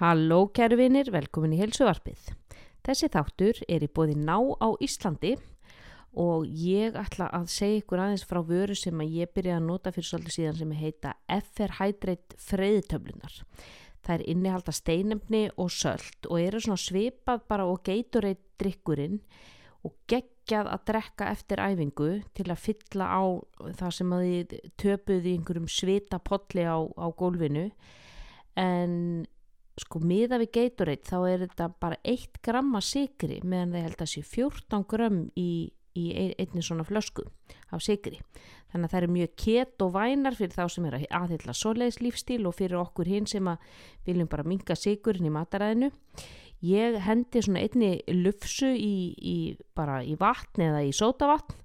Halló kæru vinir, velkomin í helsuvarpið. Þessi þáttur er í bóði ná á Íslandi og ég ætla að segja ykkur aðeins frá vöru sem að ég byrjaði að nota fyrir svolítið síðan sem heita FR Hydrate freyðitöflunar. Það er innihalda steinemni og söld og eru svona svipað bara og geiturreit drikkurinn og geggjað að drekka eftir æfingu til að fylla á það sem að þið töpuði einhverjum svita potli á, á gólfinu en sko miða við Gatorade þá er þetta bara 1 gramma sigri meðan það held að sé 14 gram í, í einni svona flösku af sigri þannig að það er mjög kett og vænar fyrir þá sem er aðhylla svoleiðis lífstíl og fyrir okkur hinn sem að viljum bara minga sigurinn í mataræðinu. Ég hendi svona einni lufsu í, í bara í vatn eða í sótavatn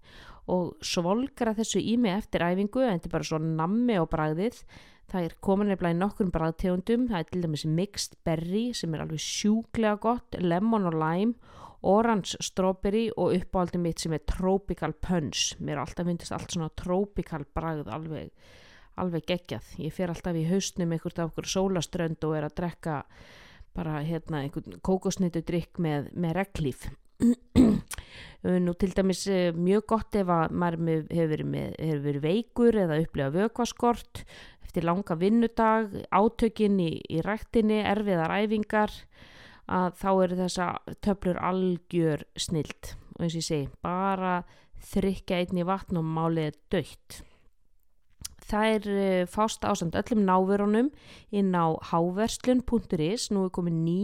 og svolgra þessu í mig eftir æfingu en þetta er bara svona nammi og bragðið Það er komin nefnilega í nokkur bræðtegundum, það er til dæmis mixed berry sem er alveg sjúklega gott, lemon og lime, orange strawberry og uppáhaldið mitt sem er tropical punch. Mér er alltaf myndist allt svona tropical bræð alveg, alveg geggjað. Ég fer alltaf í hausnum einhvert af okkur sólaströnd og er að drekka bara hérna einhvern kókosnittu drikk með, með reglíf. Nú til dæmis eh, mjög gott ef að maður hefur verið, með, hefur verið veikur eða upplegað vökvaskort eftir langa vinnudag, átökin í, í rættinni, erfiðar æfingar að þá eru þessa töflur algjör snilt og eins og ég segi, bara þrykja einni vatn og málið dögt. Það er eh, fást ásand öllum náverunum inn á háverslun.is, nú er komið ný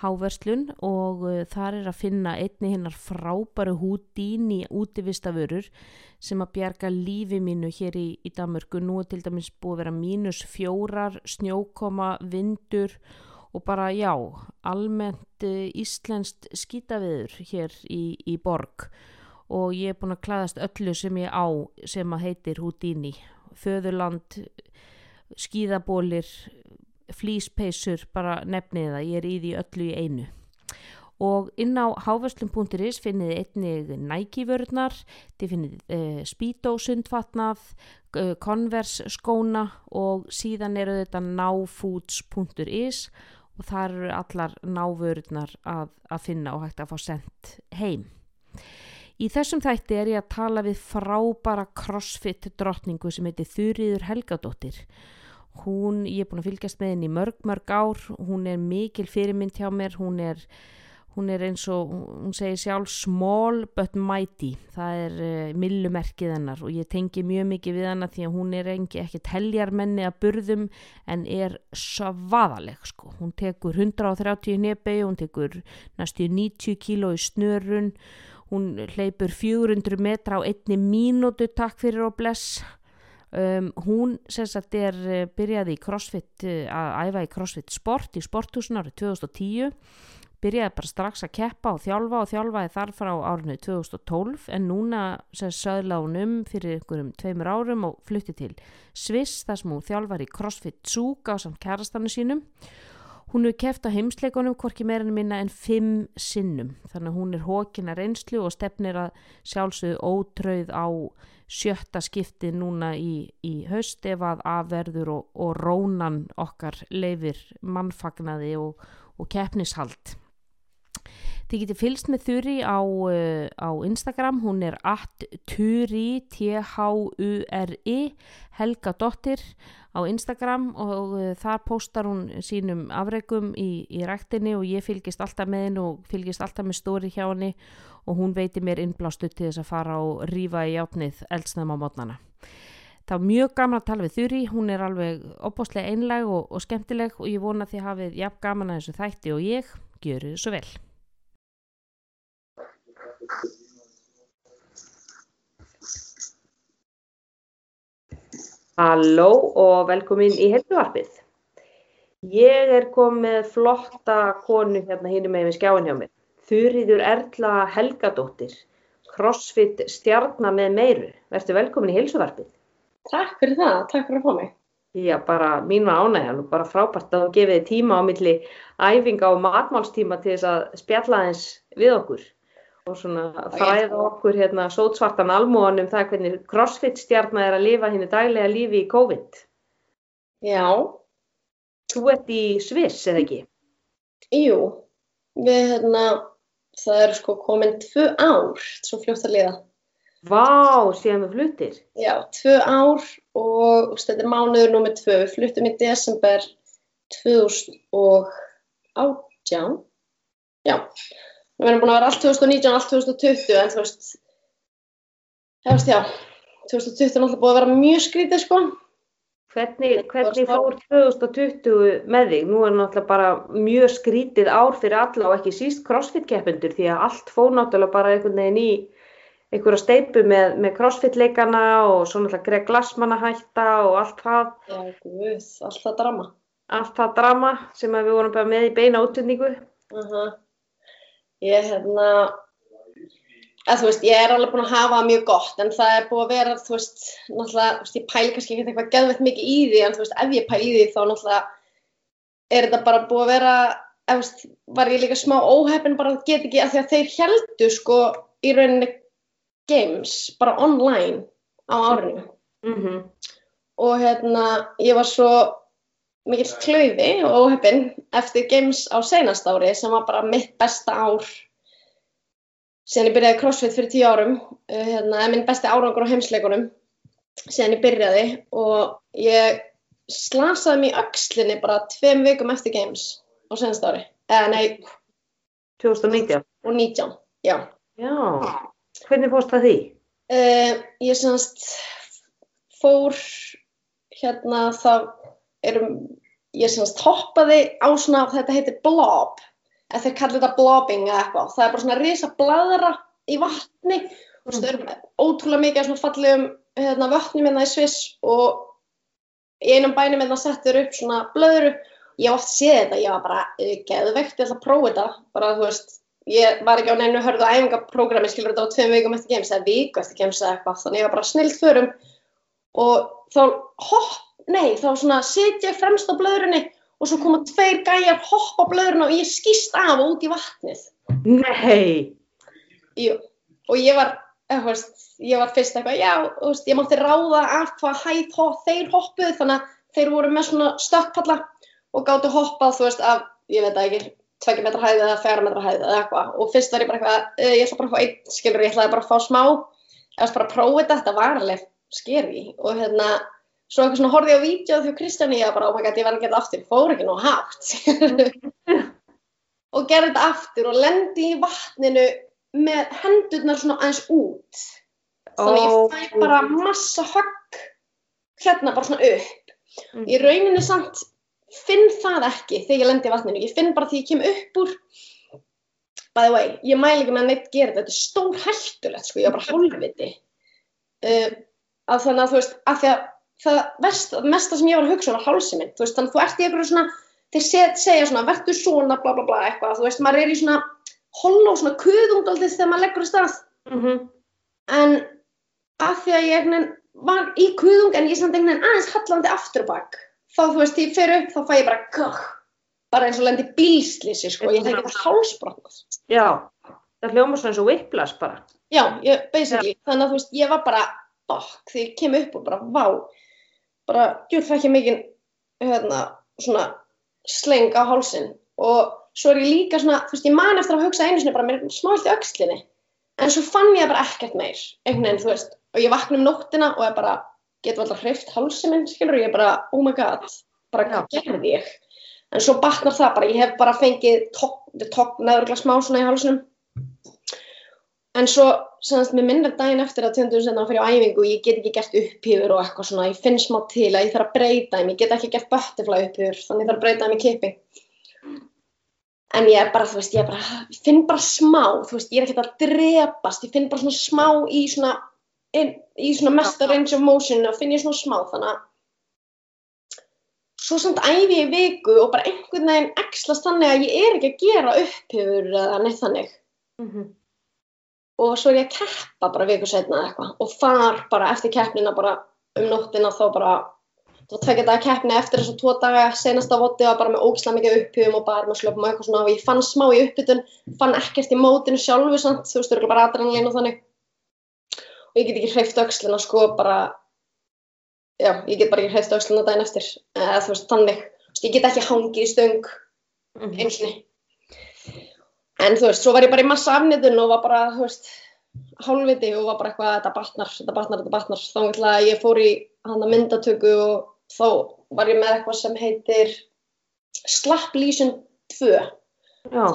háverslun og uh, þar er að finna einni hinnar frábæru húdín í útivistaförur sem að bjarga lífi mínu hér í, í Danmörku. Nú er til dæmis búið að vera mínus fjórar, snjókoma, vindur og bara já, almennt uh, íslenskt skýtaviður hér í, í borg og ég er búin að klæðast öllu sem ég á sem að heitir húdíni. Föðurland, skýðabólir, flýspeisur, bara nefnið það, ég er í því öllu í einu. Og inn á háverslum.is finnið einnig nækivörðnar, þið finnið eh, spítósundfatnað, eh, konversskóna og síðan eru þetta náfoods.is og þar eru allar návörðnar að, að finna og hægt að fá sendt heim. Í þessum þætti er ég að tala við frábara crossfit drottningu sem heitir Þurriður Helgadóttir hún, ég er búin að fylgjast með henni í mörg mörg ár, hún er mikil fyrirmynd hjá mér, hún er, hún er eins og, hún segir sjálf small but mighty, það er uh, millumerkið hennar og ég tengi mjög mikið við hennar því að hún er engi ekki teljarmenni að burðum en er svaðaleg sko, hún tekur 130 nefei, hún tekur næstu 90 kíló í snörun, hún hleypur 400 metra á einni mínútu takk fyrir og bless Um, hún sagt, er eh, byrjaði í crossfit eh, að æfa í crossfit sport í sporthúsin árið 2010 byrjaði bara strax að keppa og þjálfa og þjálfaði þar frá árinu 2012 en núna söðla hún um fyrir einhverjum tveimur árum og flutti til Sviss þar sem hún þjálfar í crossfit Zug á samt kærastannu sínum Hún hefur kæft á heimsleikonum hvorki meirinu minna en fimm sinnum þannig að hún er hókina reynslu og stefnir að sjálfsögðu ótröð á sjötta skipti núna í, í höst ef að afverður og, og rónan okkar leifir mannfagnaði og, og keppnishald. Þið getur fylst með Þurri á, uh, á Instagram, hún er atturi, T-H-U-R-I, Helga Dottir á Instagram og uh, þar postar hún sínum afregum í, í rættinni og ég fylgist alltaf með henn og fylgist alltaf með stóri hjá henni og hún veiti mér innblástu til þess að fara og rýfa í játnið eldsnæðum á mótnana. Það var mjög gaman að tala við Þurri, hún er alveg opbóstlega einleg og, og skemmtileg og ég vona að hafið jafn gaman að þessu þætti og ég gjöru þessu vel. Halló og velkomin í helduvarpið. Ég er komið flotta konu hérna hínum með skjáin hjá mér. Þurriður Erla Helgadóttir, crossfit stjarnar með meiru. Verður velkomin í heilsuvarpið. Takk fyrir það, takk fyrir að fá mig. Já, bara mín var ánægjan og bara frábært að þú gefið tíma á milli æfinga og matmálstíma til þess að spjalla eins við okkur og svona fræða okkur hérna sótsvartan almóðan um það hvernig crossfit stjarnar er að lifa henni daglega lífi í COVID. Já. Þú ert í Sviss, eða ekki? jú, við hérna, það eru sko komin tvö ár, svo fljótt að liða. Vá, síðan við fluttir. Já, tvö ár og þetta er mánuður nummið tvö. Við fluttum í desember 2018. Já, við erum búin að vera allt 2019, allt 2020, en þú veist, veist, já, 2020 er náttúrulega búið að vera mjög skrítið, sko. Hvernig, hvernig fór 2020 með þig? Nú er náttúrulega bara mjög skrítið ár fyrir alla og ekki síst crossfit-keppendur því að allt fór náttúrulega bara einhvern veginn í einhverja steipu með, með crossfit-leikana og svo náttúrulega Greg Glassman að hætta og allt það. Já, guð, allt það drama. Allt það drama sem við vorum bara með í beina útendingu. Uh -huh. Ég, hérna, að veist, ég er alveg búin að hafa mjög gott, en það er búið að vera, þú veist, náttúrulega, þú veist, ég pæli kannski ekki eitthvað geðveitt mikið í því, en þú veist, ef ég pæli í því, þá náttúrulega er þetta bara búið að vera, ef þú veist, var ég líka smá óheppin bara að geta ekki, að því að þeir heldu, sko, í rauninni games, bara online á árinu. Mm -hmm. Og hérna, ég var svo mikill klöði og óheppin eftir games á seinast ári, sem var bara mitt besta ár síðan ég byrjaði crossfit fyrir tíu árum. Uh, hérna, minn besti árangur á heimsleikunum síðan ég byrjaði og ég slasaði mér í öxlinni bara tveim vikum eftir games á senast ári. Eða nei. 2019 og 19, já. Já, hvernig fórst það því? uh, ég semast fór hérna það erum ég semast hoppaði á svona þetta heitir blob eða þeir kallir þetta blobbing eða eitthvað. Það er bara svona risa bladra í vatni. Og það eru ótrúlega mikið af svona fallegum hérna, vötnum hérna í Sviss og í einum bænum hérna settur upp svona blöðru. Ég oft séð þetta, ég var bara geðveikt, ég ætla að prófa þetta. Bara þú veist, ég var ekki á neinu hörðu á æfingaprógrami, skilur þetta á tveim vikum eftir games eða viku eftir games eða eitthvað þannig ég var bara snilt förum. Og þá hopp, nei, þá svona sitja ég fremst á blöðrunni og svo koma tveir gæjar hoppa blöðruna og ég skýst af og út í vatnið. Nei! Jú, og ég var, eða, veist, ég var fyrst eitthvað, já, veist, ég mátti ráða af hvað hæð hopp, þeir hoppuð, þannig að þeir voru með svona stökkpalla og gáttu hoppað, þú veist, af, ég veit ekki, tvekja metra hæð eða fjara metra hæð eða eitthvað og fyrst var ég bara eitthvað, uh, ég ætla bara að fá einn, skilur, ég ætlaði bara að fá smá, eða bara að prófa þetta, þetta var alveg skeri og hérna, svo eitthvað svona horfið ég á vídeo því Kristján ég bara, oh my god, ég verði að geta aftur, fór ekki nú hátt. Og gerði þetta aftur og lendi í vatninu með hendurnar svona aðeins út. Þannig ég Ó. fæ bara massa högg hérna bara svona upp. Í rauninni samt finn það ekki þegar ég lendi í vatninu. Ég finn bara því ég kem upp úr. By the way, ég mæli ekki með að neitt gera þetta. Þetta er stór hættulegt sko, ég var bara hálfviti. Uh, að þannig að þú veist, að því að það vest, mesta sem ég var að hugsa var hálsi minn, þú veist, þannig að þú ert í einhverju svona þeir segja svona, verður svona bla bla bla eitthvað, þú veist, maður er í svona holla og svona kuðungaldið þegar maður leggur í stað. Mm -hmm. en að því að ég veginn var í kuðung en ég samt einhvern veginn aðeins hallandi aftur á bak þá þú veist, ég fer upp, þá fæ ég bara kökk, bara eins og lendi bílslýsi sko, ég þekki það hálsbrotnað. Já, það hljóma svona eins og whiplash bara. já, ég, basically, þannig að þú veist, ég var bara bak því ég kem upp og bara vá, bara djúð ekki mikið hérna, svona sleng á hálsin og svo er ég líka svona, þú veist, ég man eftir að hugsa einu sinni bara mér smá illt í öxlinni. En svo fann ég bara ekkert meir. Einhvern veginn, þú veist, og ég vakna um nóttina og ég bara, getur alltaf hreift hálsin minn, skilur, og ég bara, oh my god bara hvað gerði ég? En svo batnar það bara, ég hef bara fengið tók, tók smá svona í hálsinum en svo, semast, mér minnir daginn eftir að töndur senna fyrir á æfingu, ég get ekki gert upphýfur og eitthvað svona, ég finn smá til að ég þarf að breyta þeim, ég get ekki gert butterfly upphýfur þannig ég þarf að breyta þeim í kipi. En ég er bara, þú veist, ég er bara ég finn bara smá, þú veist, ég er ekkert að drepast, ég finn bara svona smá í svona in, í svona mesta range of motion og finn ég svona smá, þannig að svo samt æfi ég viku og bara einhvern veginn ekslast þannig að ég er ekki að gera upphýfur eða neitt þannig. Mm -hmm. Og svo er ég að keppa bara viku setna eða eitthvað. Og þar bara eftir keppnina bara um nóttina þá bara þá tvekja daga keppni eftir þessu tvo daga. Senasta voti var bara með ógislega mikið upphjöfum og bara með slöpum og eitthvað svona. Og ég fann smá í uppbytun fann ekkert í mótinu sjálfu samt þú veist, þú eru bara adrenalín og þannig. Og ég get ekki hreift öxlina sko bara já, ég get bara ekki hreift öxlina daginn eftir eða þú veist, þannig. Ég get ekki hangið í stöng Mhm. einu sinni En þú veist, svo var ég bara í massa afnitun og var bara, þú veist, hálfviti og var bara eitthvað, þetta batnar, þetta batnar, þetta batnar. Þá ætla að ég fór í hana myndatöku og þá var ég með eitthvað sem heitir Slap Lesion 2. Já,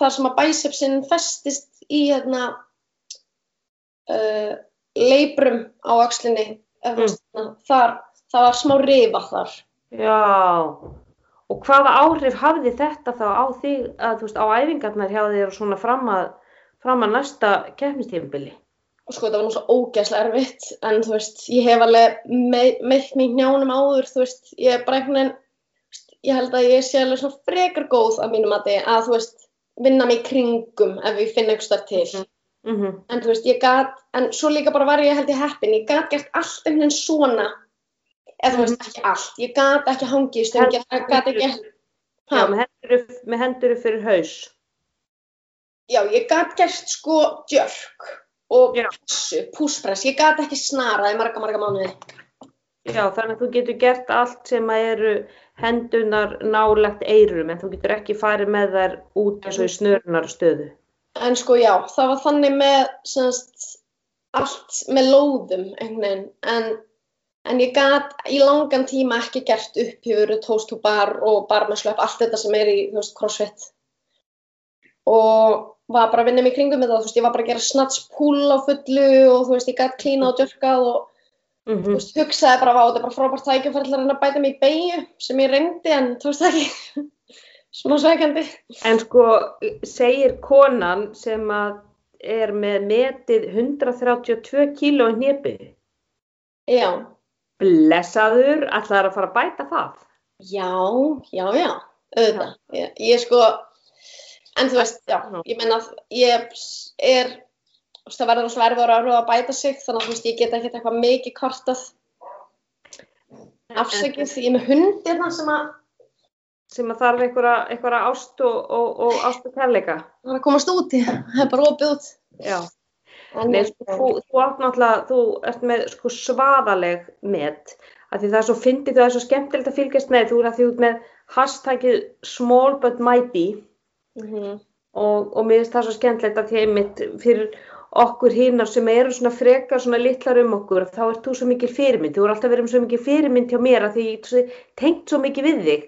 Það sem að bicepsin festist í hérna uh, leibrum á axlinni. veist, Þar, það var smá rifa þar. já. Og hvaða áhrif hafði þetta þá á þig, að þú veist, á æfingarnar hjá þér og svona fram að, fram að næsta keppnistífubili? og sko þetta var nú svo ógæslega erfitt en þú veist, ég hef alveg me- meitt mig í njánum áður, þú veist ég er bara einhvern veginn ég held að ég sé alveg svona frekar góð að mínum mati að þú veist, vinna mig kringum ef ég finn eitthvað til. Mm en þú veist, ég gat, en svo líka bara var ég held ég heppin, ég gat gert allt einhvern veginn svona eða þú veist, ekki allt, ég gat ekki hangið í stöng, ég gat ekki Já, með hendur, með hendur fyrir haus. já, ég gat gert sko djörk og Já. pressu, púspress, ég gat ekki snarað í marga, marga mánuði Já, þannig að þú getur gert allt sem að eru hendunar nálegt eirum en þú getur ekki farið með þær út eins og í snörunar stöðu. En sko já, það var þannig með semst, allt með lóðum einhvern veginn, en, en ég gat í langan tíma ekki gert upphjöfur, toast to bar og bar með slöpp, allt þetta sem er í, veist, crossfit. Og var bara að vinna í kringum með það, veist, ég var bara að gera snats pull á fullu og þú veist, ég gat klína og djörkað og Mm þú veist, hugsaði bara, vá, þetta bara frábært tækifæri til að bæta mig í beigju sem ég reyndi, en þú veist ekki, smá sveikandi. En sko, segir konan sem að er með metið 132 kíló í hnépið, Já. Blessaður, ætlaður að fara að bæta það? Já, já, já, auðvitað. Ég, ég sko, en þú veist, já, ég meina að ég er, þú veist, það verður alltaf erfiður að að bæta sig, þannig að þú veist, ég get ekkert eitthvað mikið kvartað afsökið því ég er með hundirna sem að, Sem að þarf einhverja, einhverja ást og, og, og ást og kærleika. það er að komast úti, það er bara opið út. Já. Nei, sko, þú, þú átt náttúrulega, þú ert með sko svaðaleg met, af því það er svo fyndið, það er svo skemmtilegt að fylgjast með, þú er að því út með hashtagið small but mighty Mhm. og, og mér finnst það svo skemmtilegt að því einmitt fyrir okkur hinnar sem eru svona frekar svona litlar um okkur, þá ert þú svo mikil fyrirmynd, þú er alltaf verið svo mikil fyrirmynd hjá mér að því tengt svo mikið við þig,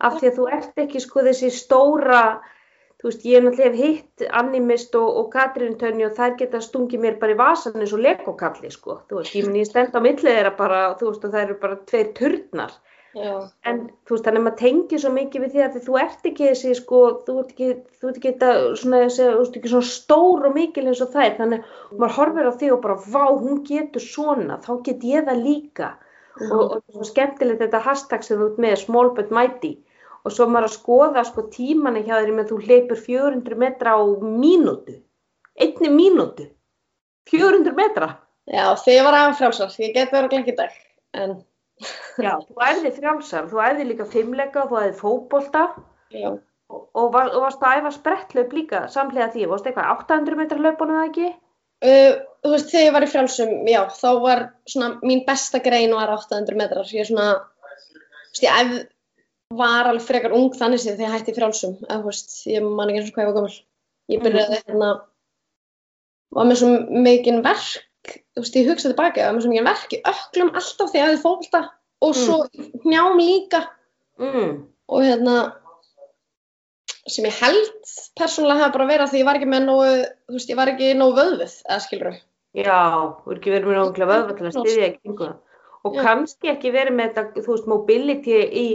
af því að þú ert ekki sko þessi stóra, þú veist, ég náttúrulega hef hitt Animist og, og Katrín Tönni og þær geta stungið mér bara í vasan eins og legokalli, sko, þú veist, ég minn ég stend á millið þeirra bara, þú veist, og það eru bara tveir turnar, Já, en þú veist, þannig að maður tengir svo mikið við því að þú ert ekki þessi, sko, þú ert ekki, þú ert ekki þetta, svona, þessi, þú ert ekki svona stór og mikil eins og þær, þannig að maður horfir á því og bara, vá, hún getur svona, þá get ég það líka, og, og svo skemmtilegt þetta hashtag sem þú ert með, small but mighty, og svo maður að skoða, sko, tímanni hjá þér með þú hleypur 400 metra á mínútu, einni mínútu, 400 metra. já, ég var aðeins frjálsar, ég get verið að glengja í dag, en, Já, þú æfði frjálsar, þú æfði líka fimmleika, þú æfði fótbolta, já, Og, og, var, og varst að æfa spretthlaup líka samlega því, varst eitthvað 800 metrar hlaupunum eða ekki? Uh, þú veist, þegar ég var í frjálsum, já, þá var svona, mín besta grein var 800 metrar. Ég er svona, þú veist, ég æf, var alveg frekar ung þannig séð þegar ég hætti í frjálsum. Eða, veist, ég man ekki eins og hvað ég var gömul. Ég byrjaði hérna, var með svo mikinn verk, þú veist, ég hugsaði tilbaka, var með svo mikinn verk í öklum alltaf þegar ég æfði fótbolta og svo hnjám líka Mm. og hérna, sem ég held persónulega hafa bara verið að því ég var ekki með nógu, þú veist, ég var ekki nógu vöðvuð, eða skilur Já, þú er ekki verið með náttúrulega vöðva til að styðja það. Og Já. kannski ekki verið með þetta, þú veist, mobility í,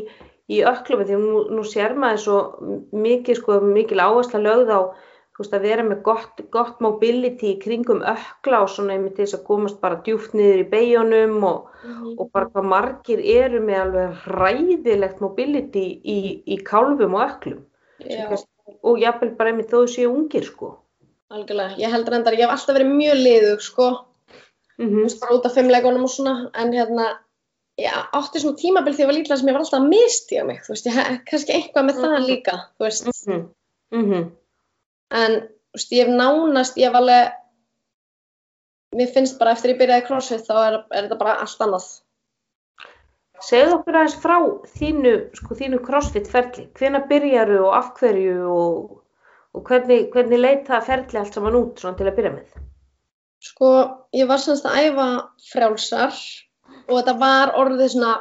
í öklum, því nú, nú sér maður svo mikið, sko, mikil áhersla lögð á, veist, að vera með gott, gott mobility í kringum ökla og svona einmitt þess að komast bara djúft niður í beigjunum og, og bara hvað margir eru með alveg hræðilegt mobility í, í kálfum og öklum. Já. Og jafnvel bara einmitt þó séu ungir, sko. Algjörlega, ég heldur endar, ég hef alltaf verið mjög liðug, sko, Mm veist, bara út af fimmleikunum og svona, en hérna, ég átti svona tímabil þegar ég var lítið sem ég var alltaf að mistíða mig, þú veist, ég hef kannski eitthvað með það Mhm. líka, þú veist, -hmm. Mm -hmm. en, þú veist, ég hef nánast, ég hef alveg, mér finnst bara eftir ég byrjaði crossfit þá er, er þetta bara allt annað. Segðu okkur aðeins frá þínu, sko, þínu crossfit ferli. Hvenær byrjaru og af hverju og, og hvernig, hvernig leit það ferli allt saman út svona til að byrja með? Sko, ég var semst að æfa frjálsar og þetta var orðið svona,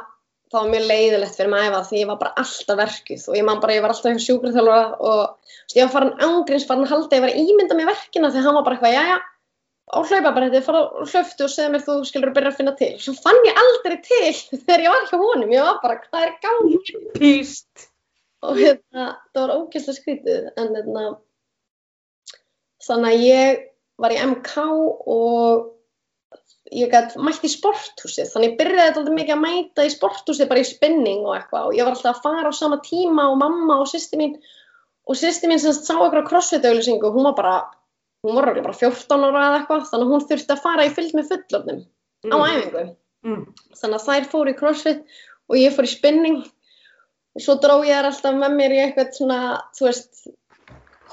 það var mjög leiðilegt fyrir mig að æfa því ég var bara alltaf verkuð og ég man bara, ég var alltaf hjá sjúkraþjálfara og ég var farin ángríns, farin að halda, ég var að ímynda mér verkina því hann var bara eitthvað, já, já, á hlaupabarætti, fara á hlöftu og segja mér þú skilur að byrja að finna til. Svo fann ég aldrei til þegar ég var hjá honum, ég var bara, hvað er gangi? Píst! Og hérna, það var ógeðslega skrítið, en hérna, þannig að ég var í MK og ég gæti mætt í sporthúsið, þannig byrjaði alltaf mikið að mæta í sporthúsið bara í spinning og eitthvað og ég var alltaf að fara á sama tíma og mamma og sýsti mín og sýsti mín sem sá eitthvað crossfit-auðlýsingu, hún var bara, hún var alveg bara 14 ára eða eitthvað, þannig að hún þurfti að fara í fylg með fullornum á Mm. æfingu. Mm. Þannig að þær fóru í crossfit og ég fór í spinning og svo dró ég þær alltaf með mér í eitthvað svona, þú veist,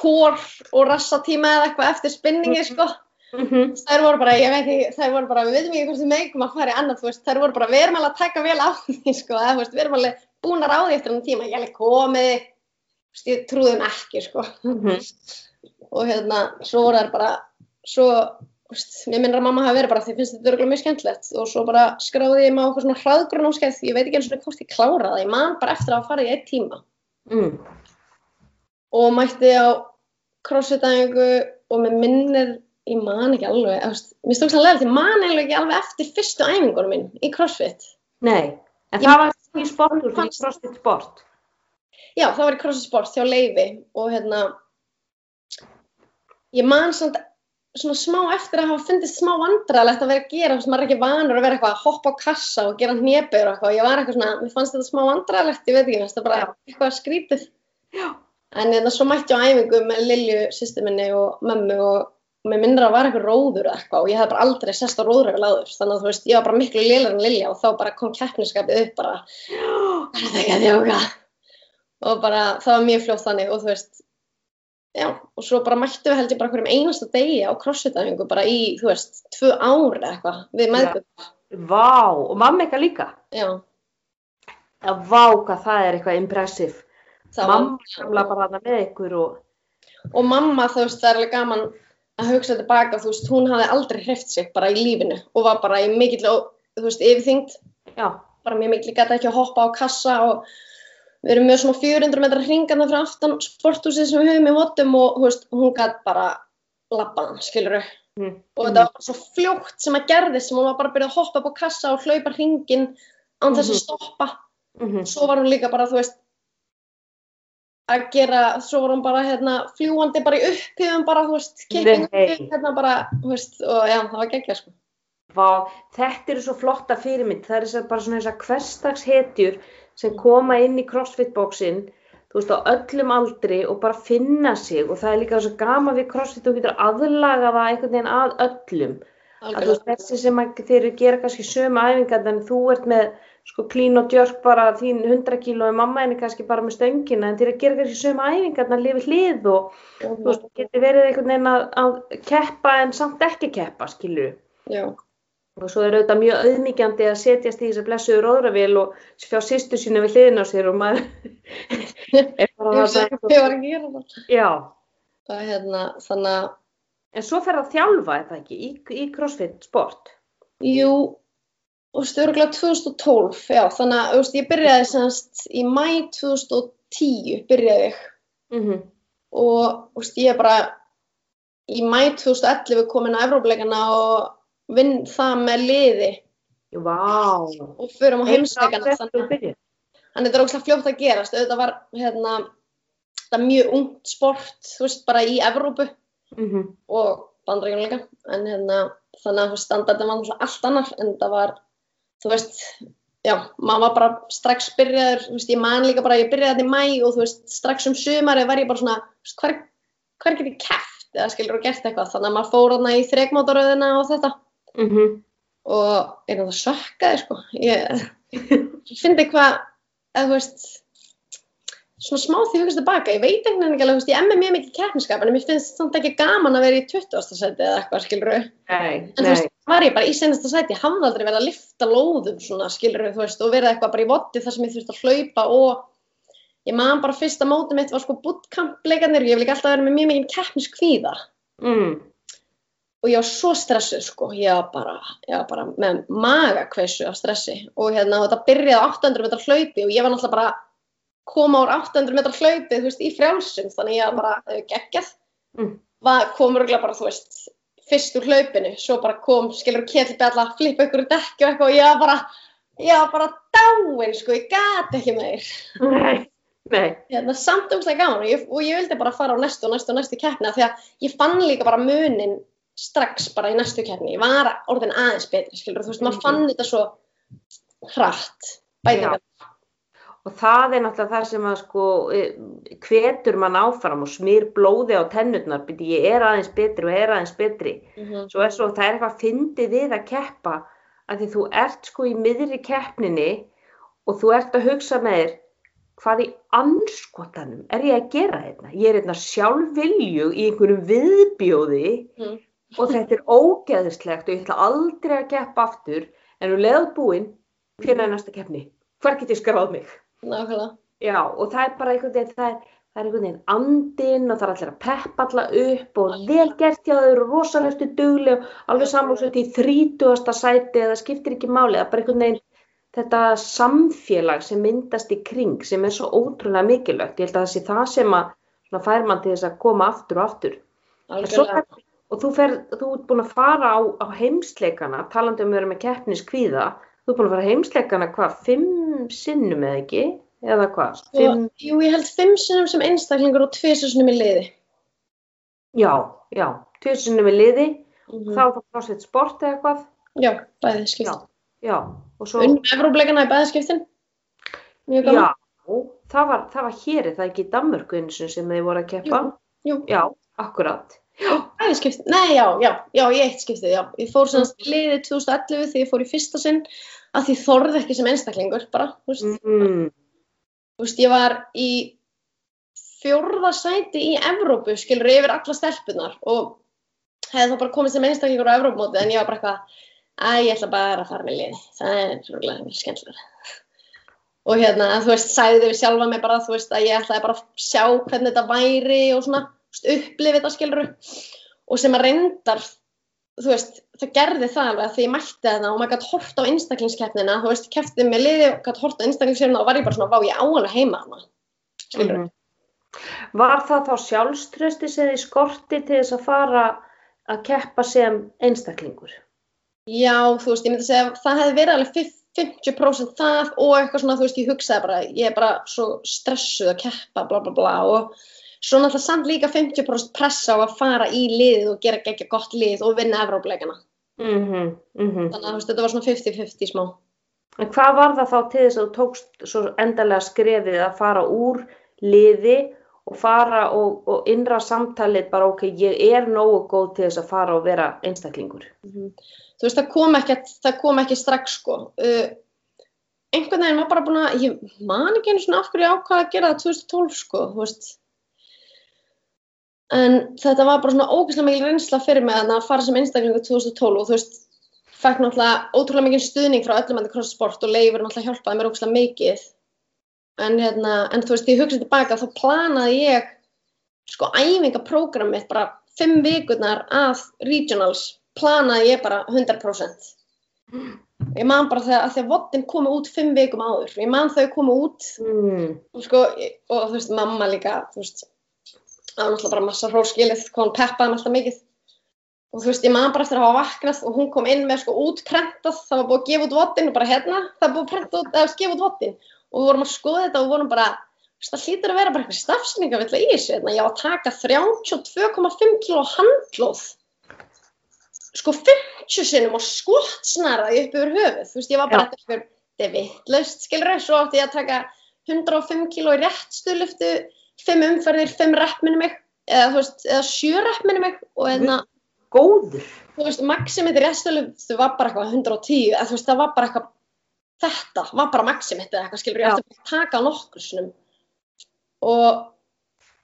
hór og rassatíma eða eitthvað eftir spinningi, sko. Mm Þær voru bara, ég veit ekki, þær voru bara, við veitum ekki hvort við megum að fara í annað, þú veist, þær voru bara, við erum alveg að taka vel á því, sko, eða, veist, við erum alveg búin að ráði eftir hann tíma, ég alveg komið, veist, ég trúði þeim ekki, sko, Mhm. og hérna, svo voru þær bara, svo, veist, mér minnir að mamma hafi verið bara, því finnst þetta örgulega mjög skemmtilegt, og svo bara skráði ég á eitthvað svona hraðgrunnámskeið, ég veit ekki eins og hvort ég kláraði, ég man bara eftir að farið í eitt tíma Mm. og mætti á crossfit-æfingu og mér minnir, ég man ekki alveg, veist, mér stókst að lega því, ég man ekki alveg eftir fyrstu æfingunum minn í crossfit. Nei, en Ég- það var í sportur, í crossfit sport. Já, það var í CrossFit Sport hjá Leifi og hérna, ég man samt svona smá eftir að hafa fundist smá vandræðilegt að vera að gera, þú veist, maður er ekki vanur að vera eitthvað að hoppa á kassa og gera hnébeur og eitthvað, ég var eitthvað svona, mér fannst þetta smá vandræðilegt, ég veit ekki, það bara Já. eitthvað skrítið. Já. En hérna, svo mætti á æfingu með Lilju, sýstu minni og mömmu og að það var eitthvað róður eða eitthvað og ég hef bara aldrei sest á róðröfil áður, þannig að þú veist, ég var bara miklu lélar en Lilja og þá bara kom keppniskapið upp bara, er þetta ekki að þjóka? Og bara, það var mjög fljótt þannig og þú veist, já, og svo bara mættum við held ég bara hverjum einasta degi á crossfit-æfingu bara í, þú veist, tvö ár eða eitthvað við meðgöld. Vá, og mamma eitthvað líka. Já, Já, vá, hvað það er eitthvað impressiv. það var, Mamma samla bara hana með ykkur og... og mamma, þú veist, það er alveg gaman að hugsa tilbaka, þú veist, hún hafði aldrei hreift sig bara í lífinu og var bara í mikill, og, þú veist, yfirþyngd, Já, bara mjög mikill, gæti ekki að hoppa á kassa og við erum með svona 400 metra hringarna frá aftan sporthúsið sem við höfum í votum og, þú veist, hún gæti bara labbaðan, skilur mm. og þetta var svo fljótt sem að gerðist sem hún var bara að byrja að hoppa upp á kassa og hlaupa hringin án þess að Mhm. stoppa. Mm svo var hún líka bara, þú veist að gera, svo var hún bara hérna, fljúandi bara í upphifum bara, þú veist, kicking Nei. upp, hérna bara, þú veist, og já, það var geggja, sko. Vá, þetta eru svo flotta fyrirmynd. Það er þessar bara svona þessar hverstagshetjur sem koma inn í crossfit-bóksinn, þú veist, á öllum aldri og bara finna sig og það er líka svo gaman við crossfit, þú getur aðlaga það einhvern veginn að öllum. Að þú veist, Algjörlega. þessi sem að þeir eru gera kannski sömu æfingar en þú ert með sko klín og djörk bara þín 100 kíló og mamma henni kannski bara með stöngina en þeir að gera kannski sömu æfingar að lifi hlið og þú veist, getur verið einhvern veginn að, að keppa en samt ekki keppa, skilur Já, og svo er auðvitað mjög auðmíkjandi að setjast í þess að blessuðu róðravél og fjá sýstu sína við hliðin á sér og maður er bara það ég var að gera það. já, Það er hérna, þannig að, en svo fer að þjálfa er það ekki, í, í crossfit sport? Jú, örgulega 2012, já, þannig að, þú veist, ég byrjaði semst í mæ 2010 byrjaði ég. Mm og, þú veist, ég er bara í mæ 2011 komin á Evrópuleikana og vinn það með liði. Vá. Og förum á heimsleikana Þannig þannig þetta er ógslag fljótt að gerast. Auðvitað var hérna þetta mjög ungt sport þú veist bara í Evrópu. -hmm. og bandaríkjum líka. En hérna þannig að standardin var náttúrulega allt annar en það var þú veist já maður var bara strax byrjaður þú veist ég man líka bara ég byrjaði þetta í mæ og þú veist strax um sumari var ég bara svona þú veist, hvar, hvar get ég keft eða skilur og gert eitthvað? Þannig að maður fór þarna í þrekmótaröðina og þetta. Mm -hmm. og er það sökkaði sko. Ég, ég fyndi hvað eða þú veist svona smá því hugast tilbaka, ég veit einhvern veginn ekki alveg, ég emmi mjög mikið keppniskap en mér finnst samt ekki gaman að vera í 20. seti eða eitthvað, skilur Nei, en þú veist, var ég bara í senasta seti, ég hafði aldrei verið að lifta lóðum svona, skilur þú veist, og verið eitthvað bara í voddi þar sem ég þurfti að hlaupa og ég man bara fyrsta mótið mitt var sko bootcamp leikarnir, ég vil ekki alltaf vera með mjög mikið keppniskvíða. Mm. og ég var svo stressuð sko, ég var bara, ég var bara með magakveisu af stressi. Og hérna og þetta byrjaði á 800 metrar hlaupi og ég var náttúrulega bara koma úr 800 metrar hlaupi, þú veist, í frjálsum, þannig ég bara eh, geggjað, Mm. var komur bara, þú veist, fyrst úr hlaupinu, svo bara kom, skilur ketilbjalla, flippa ykkur í dekki og eitthvað og ég var bara, ég var bara dáin sko, ég gati ekki meir Nei, nei. hérna, samt umslega gaman og ég, og ég vildi bara fara á næstu og næstu og næstu keppni af því að ég fann líka bara munin strax bara í næstu keppni, ég var orðin aðeins betri, skilur, þú veist, maður fann þetta svo hratt, bætingar. Og það er náttúrulega það sem að sko eh, hvetur mann áfram og smýr blóði á tennurnar, byrju ég er aðeins betri og er aðeins betri. Mm -hmm. Svo er svo, það er eitthvað fyndið við að keppa að því þú ert sko í miðri keppninni og þú ert að hugsa með þér hvað í anskotanum er ég að gera þetta? Ég er hérna sjálfviljug í einhverjum viðbjóði Mm. og þetta er ógeðislegt og ég ætla aldrei að keppa aftur en þú leðað búinn fyrir næsta keppni. Hvar get ég skráð mig? Nákvæmlega. Já, og það er bara einhvern veginn, það er, það er einhvern veginn andinn og það er allir að peppa alla upp og vel gert hjá þau eru rosalegstu dugli og alveg samlóksveit í þrítugasta sæti eða skiptir ekki máli, það er bara einhvern veginn þetta samfélag sem myndast í kring sem er svo ótrúlega mikilvægt. Ég held að það sé það sem að svona, fær mann til þess að koma aftur og aftur. Algjörlega. Og þú, fer, þú ert búin að fara á, á heimsleikana, talandi um að vera með keppniskvíða, þú ert búin að fara heimsleikana hvað, fimm sinnum eða ekki? Eða hvað? Fimm, Og, jú, ég held fimm sinnum sem einstaklingur og tvisar sinnum í liði. já, já, tvö sinnum í liði, Mm þá er það crossfit sport eða hvað? Já, bæði skipt. Já, já, og svo, Unnum Evrópleikana í bæði skiptin. Mjög já, gaman. það var, það var hér, er það ekki í Danmörku eins og sem þið voru að keppa? Jú, Já, akkurat. Nei, já, já, já, í eitt skiptið, já. Ég fór semst í liði 2011 þegar ég fór í fyrsta sinn að því þorði ekki sem einstaklingur bara, þú veist. Mm, Þú veist, ég var í fjórða sæti í Evrópu, skilur, yfir alla stelpunar og hefði þá bara komið sem einstaklingur á Evrópumótið en ég var bara eitthvað, að ég ætla bara að fara með liði, það er rúglega skemmtilega. Og hérna, þú veist, sæði við sjálfa mig bara, þú veist, að ég ætlaði bara að sjá hvernig þetta væri og svona, upplifið þetta, skilur, og sem að reyndar, þú veist, það gerði það alveg að því ég mætti þetta og maður gæti hort á einstaklingskeppnina, þú veist, kepptið með liði og gæti hort á einstaklingskeppnina og var ég bara svona, vá, ég áalveg heima hana, skilur. mhm. Var það þá sjálfströsti sem þið skorti til þess að fara að keppa sem einstaklingur? Já, þú veist, ég myndi að segja að það hefði verið alveg fif- 50% það og eitthvað svona, þú veist, ég hugsaði bara, ég er bara svo stressuð að keppa, bla bla bla og svo náttúrulega samt líka 50% pressa á að fara í liðið og gera geggja gott lið og vinna Evrópleikana. Mm -hmm, Þannig að þú veist, þetta var svona 50-50 smá. En hvað var það þá til þess að þú tókst svo endalega skrefið að fara úr liði og fara og, og innra samtalið bara ok, ég er nógu góð til þess að fara og vera einstaklingur. Þú veist, það kom ekki, það kom ekki strax, sko. Uh, einhvern veginn var bara búin að, ég man ekki einu svona af hverju ákvaða að gera það 2012, sko, þú veist. En þetta var bara svona ógeðslega mikil reynsla fyrir mig að fara sem einstaklingu 2012 og þú veist, fekk náttúrulega ótrúlega mikil stuðning frá öllum andi crosssport og leifur náttúrulega hjálpaði mér ógeðslega mikið. En hérna, en þú veist, ég hugsaði tilbaka, þá planaði ég sko æfingaprógram mitt bara fimm vikurnar að regionals planaði ég bara 100%. Ég man bara þegar, að því að vodin komu út fimm vikum áður. Ég man þau komu út Mm. og sko, og þú veist, mamma líka, þú veist, það var náttúrulega bara massa hróskilið, hvað hún peppaði mig alltaf mikið. Og þú veist, ég man bara eftir að hafa vaknað og hún kom inn með sko útprentað, það var búið að gefa út vodin og bara hérna, það var búið að prenta út, eða gefa út vodin. Og við vorum að skoða þetta og við vorum bara, það hlýtur að vera bara eitthvað stafsningavill í þessu, hérna, ég var að taka 32,5 kg handlóð, sko 50 sinnum og skottsnaraði upp yfir höfuð, þú veist, ég var bara Já. eitthvað, þetta er vittlust, skilur svo átti ég að taka 105 kg í réttstöðluftu, 5 umferðir, 5 rep minni mig, eða þú veist, eða 7 rep minni mig og hérna, Góður. þú veist, maximit í réttstöðluftu var bara eitthvað 110, eða þú veist, það var bara eitthvað, þetta var bara maximit eða eitthvað, skilur, ég ætti að taka nokkur sinnum. Og,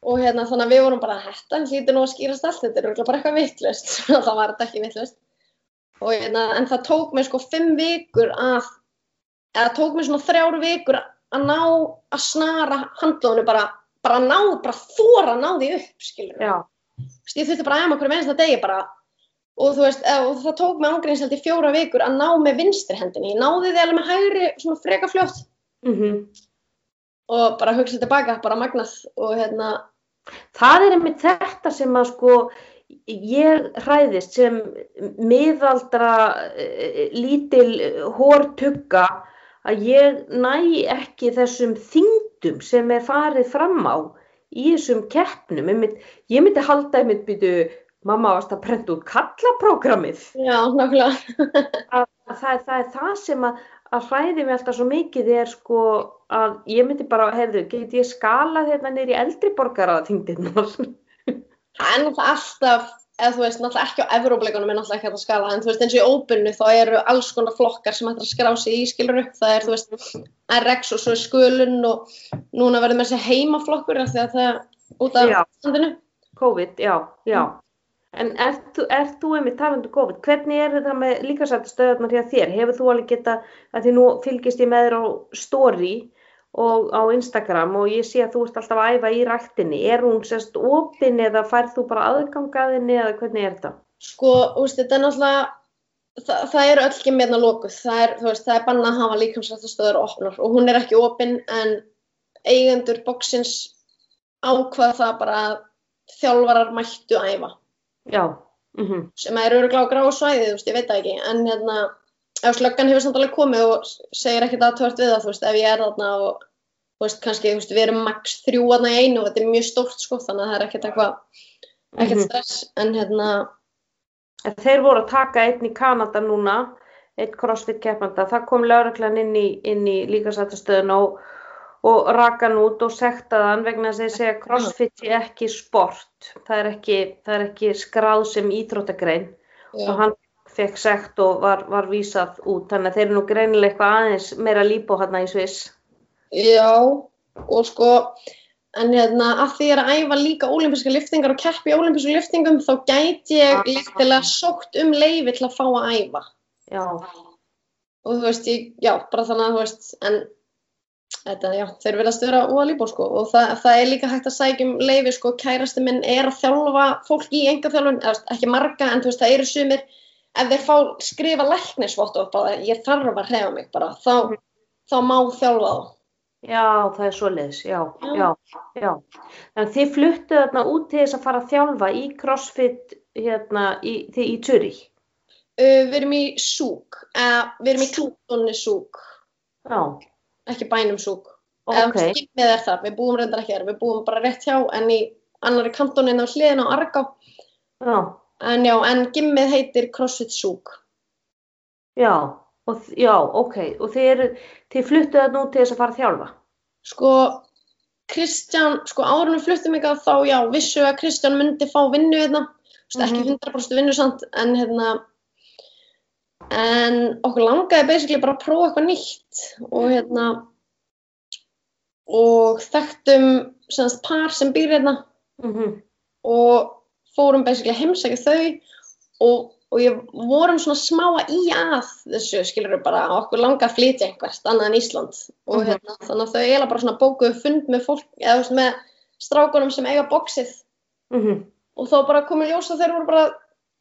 og hérna, þannig að við vorum bara, þetta hlýtur nú að skýrast allt, þetta er bara eitthvað vittlust, það var þetta ekki vittlust hérna, en það tók mig sko 5 vikur að, eða tók mig svona 3 vikur að ná að snara handlónu bara, bara ná, bara þóra að ná því upp, skilur ég þurfti bara að æma hverju einasta degi bara. Og þú veist, eh, og það tók mig ángríns held í fjóra vikur að ná með vinstri hendinni. Ég náði því alveg með hægri svona freka fljótt. Mhm. og bara hugsa tilbaka, bara magnað og hérna, Það er einmitt þetta sem að sko ég hræðist sem miðaldra eh, lítil hórtugga að ég næ ekki þessum þyngdum sem er farið fram á í þessum keppnum. Ég myndi halda einmitt býtu, mamma varst að prenta út kallaprógrammið. já, nákvæmlega Að, að það, það er það sem að, að hræði mig alltaf svo mikið er sko að ég myndi bara, heyrðu, get ég skalað hérna neyri eldri borgara þyngdirnar? það er náttúrulega alltaf eða þú veist, náttúrulega ekki á Evrópleikunum er náttúrulega ekki að skala, en þú veist, eins og í óbunnu þá eru alls konar flokkar sem hægt að skrá sig í skiluru, það er, þú veist, RX og svo er skulun og núna verður með þessi heimaflokkur af því að það út af Já. standinu. COVID, já, já. En ert þú, ert þú einmitt talandi um COVID, hvernig er þetta með líkasættastöðarnar hjá þér? Hefur þú alveg geta, að því nú fylgist ég með þér á story og á Instagram og ég sé að þú ert alltaf að æfa í ræktinni. Er hún sérst opin eða færð þú bara aðgangaðinni eða hvernig er þetta? Sko, veist, þetta er náttúrulega, það, það eru öll ekki meðna lokuð, það er, er bannað að hafa líkamsrættastöður opnar og hún er ekki opin en eigendur bóksins ákvað það bara að þjálfarar mættu æfa. Já, mhm, sem er öruglega á svæði, ég veit ekki, en hérna, ef slöggan hefur samt alveg komið og segir ekkert aðtöðart við það, þú veist, ef ég er þarna og, þú veist, kannski, þú veist, við erum max þrjú þarna í einu og þetta er mjög stórt, sko, þannig að það er ekkert eitthvað, ekkert Mhm. stress, en hérna, En þeir voru að taka einn í Kanada núna, einn crossfit keppanda, það kom lauruglan inn í, inn í líkasættastöðun og, og raka hann út og sektaði hann vegna að þeir segja að crossfit er ekki sport, það er ekki, það er ekki skráð sem íþróttagrein. Og hann fekk sekt og var, var vísað út, þannig að þeir eru nú greinilega eitthvað aðeins meira líbó hann í Sviss. já, og sko, en hérna, að því ég er að æfa líka ólimpíska liftingar og keppi ólimpísku liftingum, þá gæti ég líktilega sótt um leifi til að fá að æfa. Já, og þú veist, ég, já, bara þannig að þú veist, en þetta, já, þeir verðast vera úa líbó, sko, og það, það er líka hægt að sækja um leifi, sko, kærasti minn er að þjálfa fólk í enga þjálfun, ekki marga, en þú veist, það eru sumir, ef þeir fá skrifa læknisvott upp á það, ég þarf að hrefa mig bara, þá, þá má þjálfa þá. já, það er svoleiðis, já, Já. já, já. Þannig þið fluttu þarna út til þess að fara að þjálfa í crossfit hérna í, í, Zurich. Uh, við erum í Súk, uh, við erum í kantónni Súk, Já, ekki bænum Súk. ok, Eða skimmið er það, við búum reyndar ekki þar, við búum bara rétt hjá, en í annari kantónin á hliðin á Argá, já, en já, en gimmið heitir CrossFit Súk. já, og, já, ok, og þið þið fluttu þarna út til þess að fara að þjálfa. Sko, Kristján, sko við fluttum eitthvað þá, já, vissu að Kristján myndi fá vinnu hérna, mm -hmm. ekki 100% vinnu samt, en hérna, en okkur langaði basically bara að prófa eitthvað nýtt og hérna, og þekktum semst par sem býr hérna Mm og fórum basically að heimsækja þau og, og ég vorum svona smá að í að þessu skilur við bara okkur langa að flytja einhvert annað en Ísland og Mhm. hérna, þannig að þau eiginlega bara svona bókuðu fund með fólk eða þú veist, með strákunum sem eiga bóksið -hmm. og þá bara komið ljós og þeir voru bara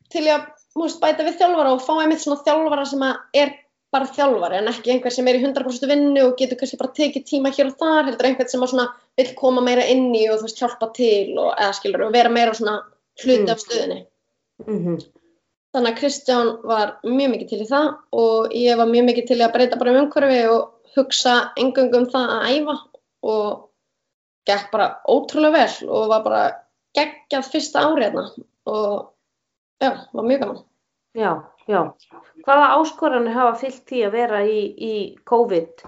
til að þú veist, bæta við þjálfara og fá einmitt svona þjálfara sem er bara þjálfari en ekki einhver sem er í 100% vinnu og getur kannski bara tekið tíma hér og þar heldur einhvern sem að svona vill koma meira inn í og þú veist hjálpa til og eða skilur og vera meira svona hluti Mm. af stöðinni. Mm Þannig að Kristján var mjög mikið til í það og ég var mjög mikið til í að breyta bara um umhverfi og hugsa engöngum um það að æfa og gekk bara ótrúlega vel og var bara geggjað fyrsta árið hérna og já, var mjög gaman. Já, já. Hvaða áskoranir hafa fyllt því að vera í, í COVID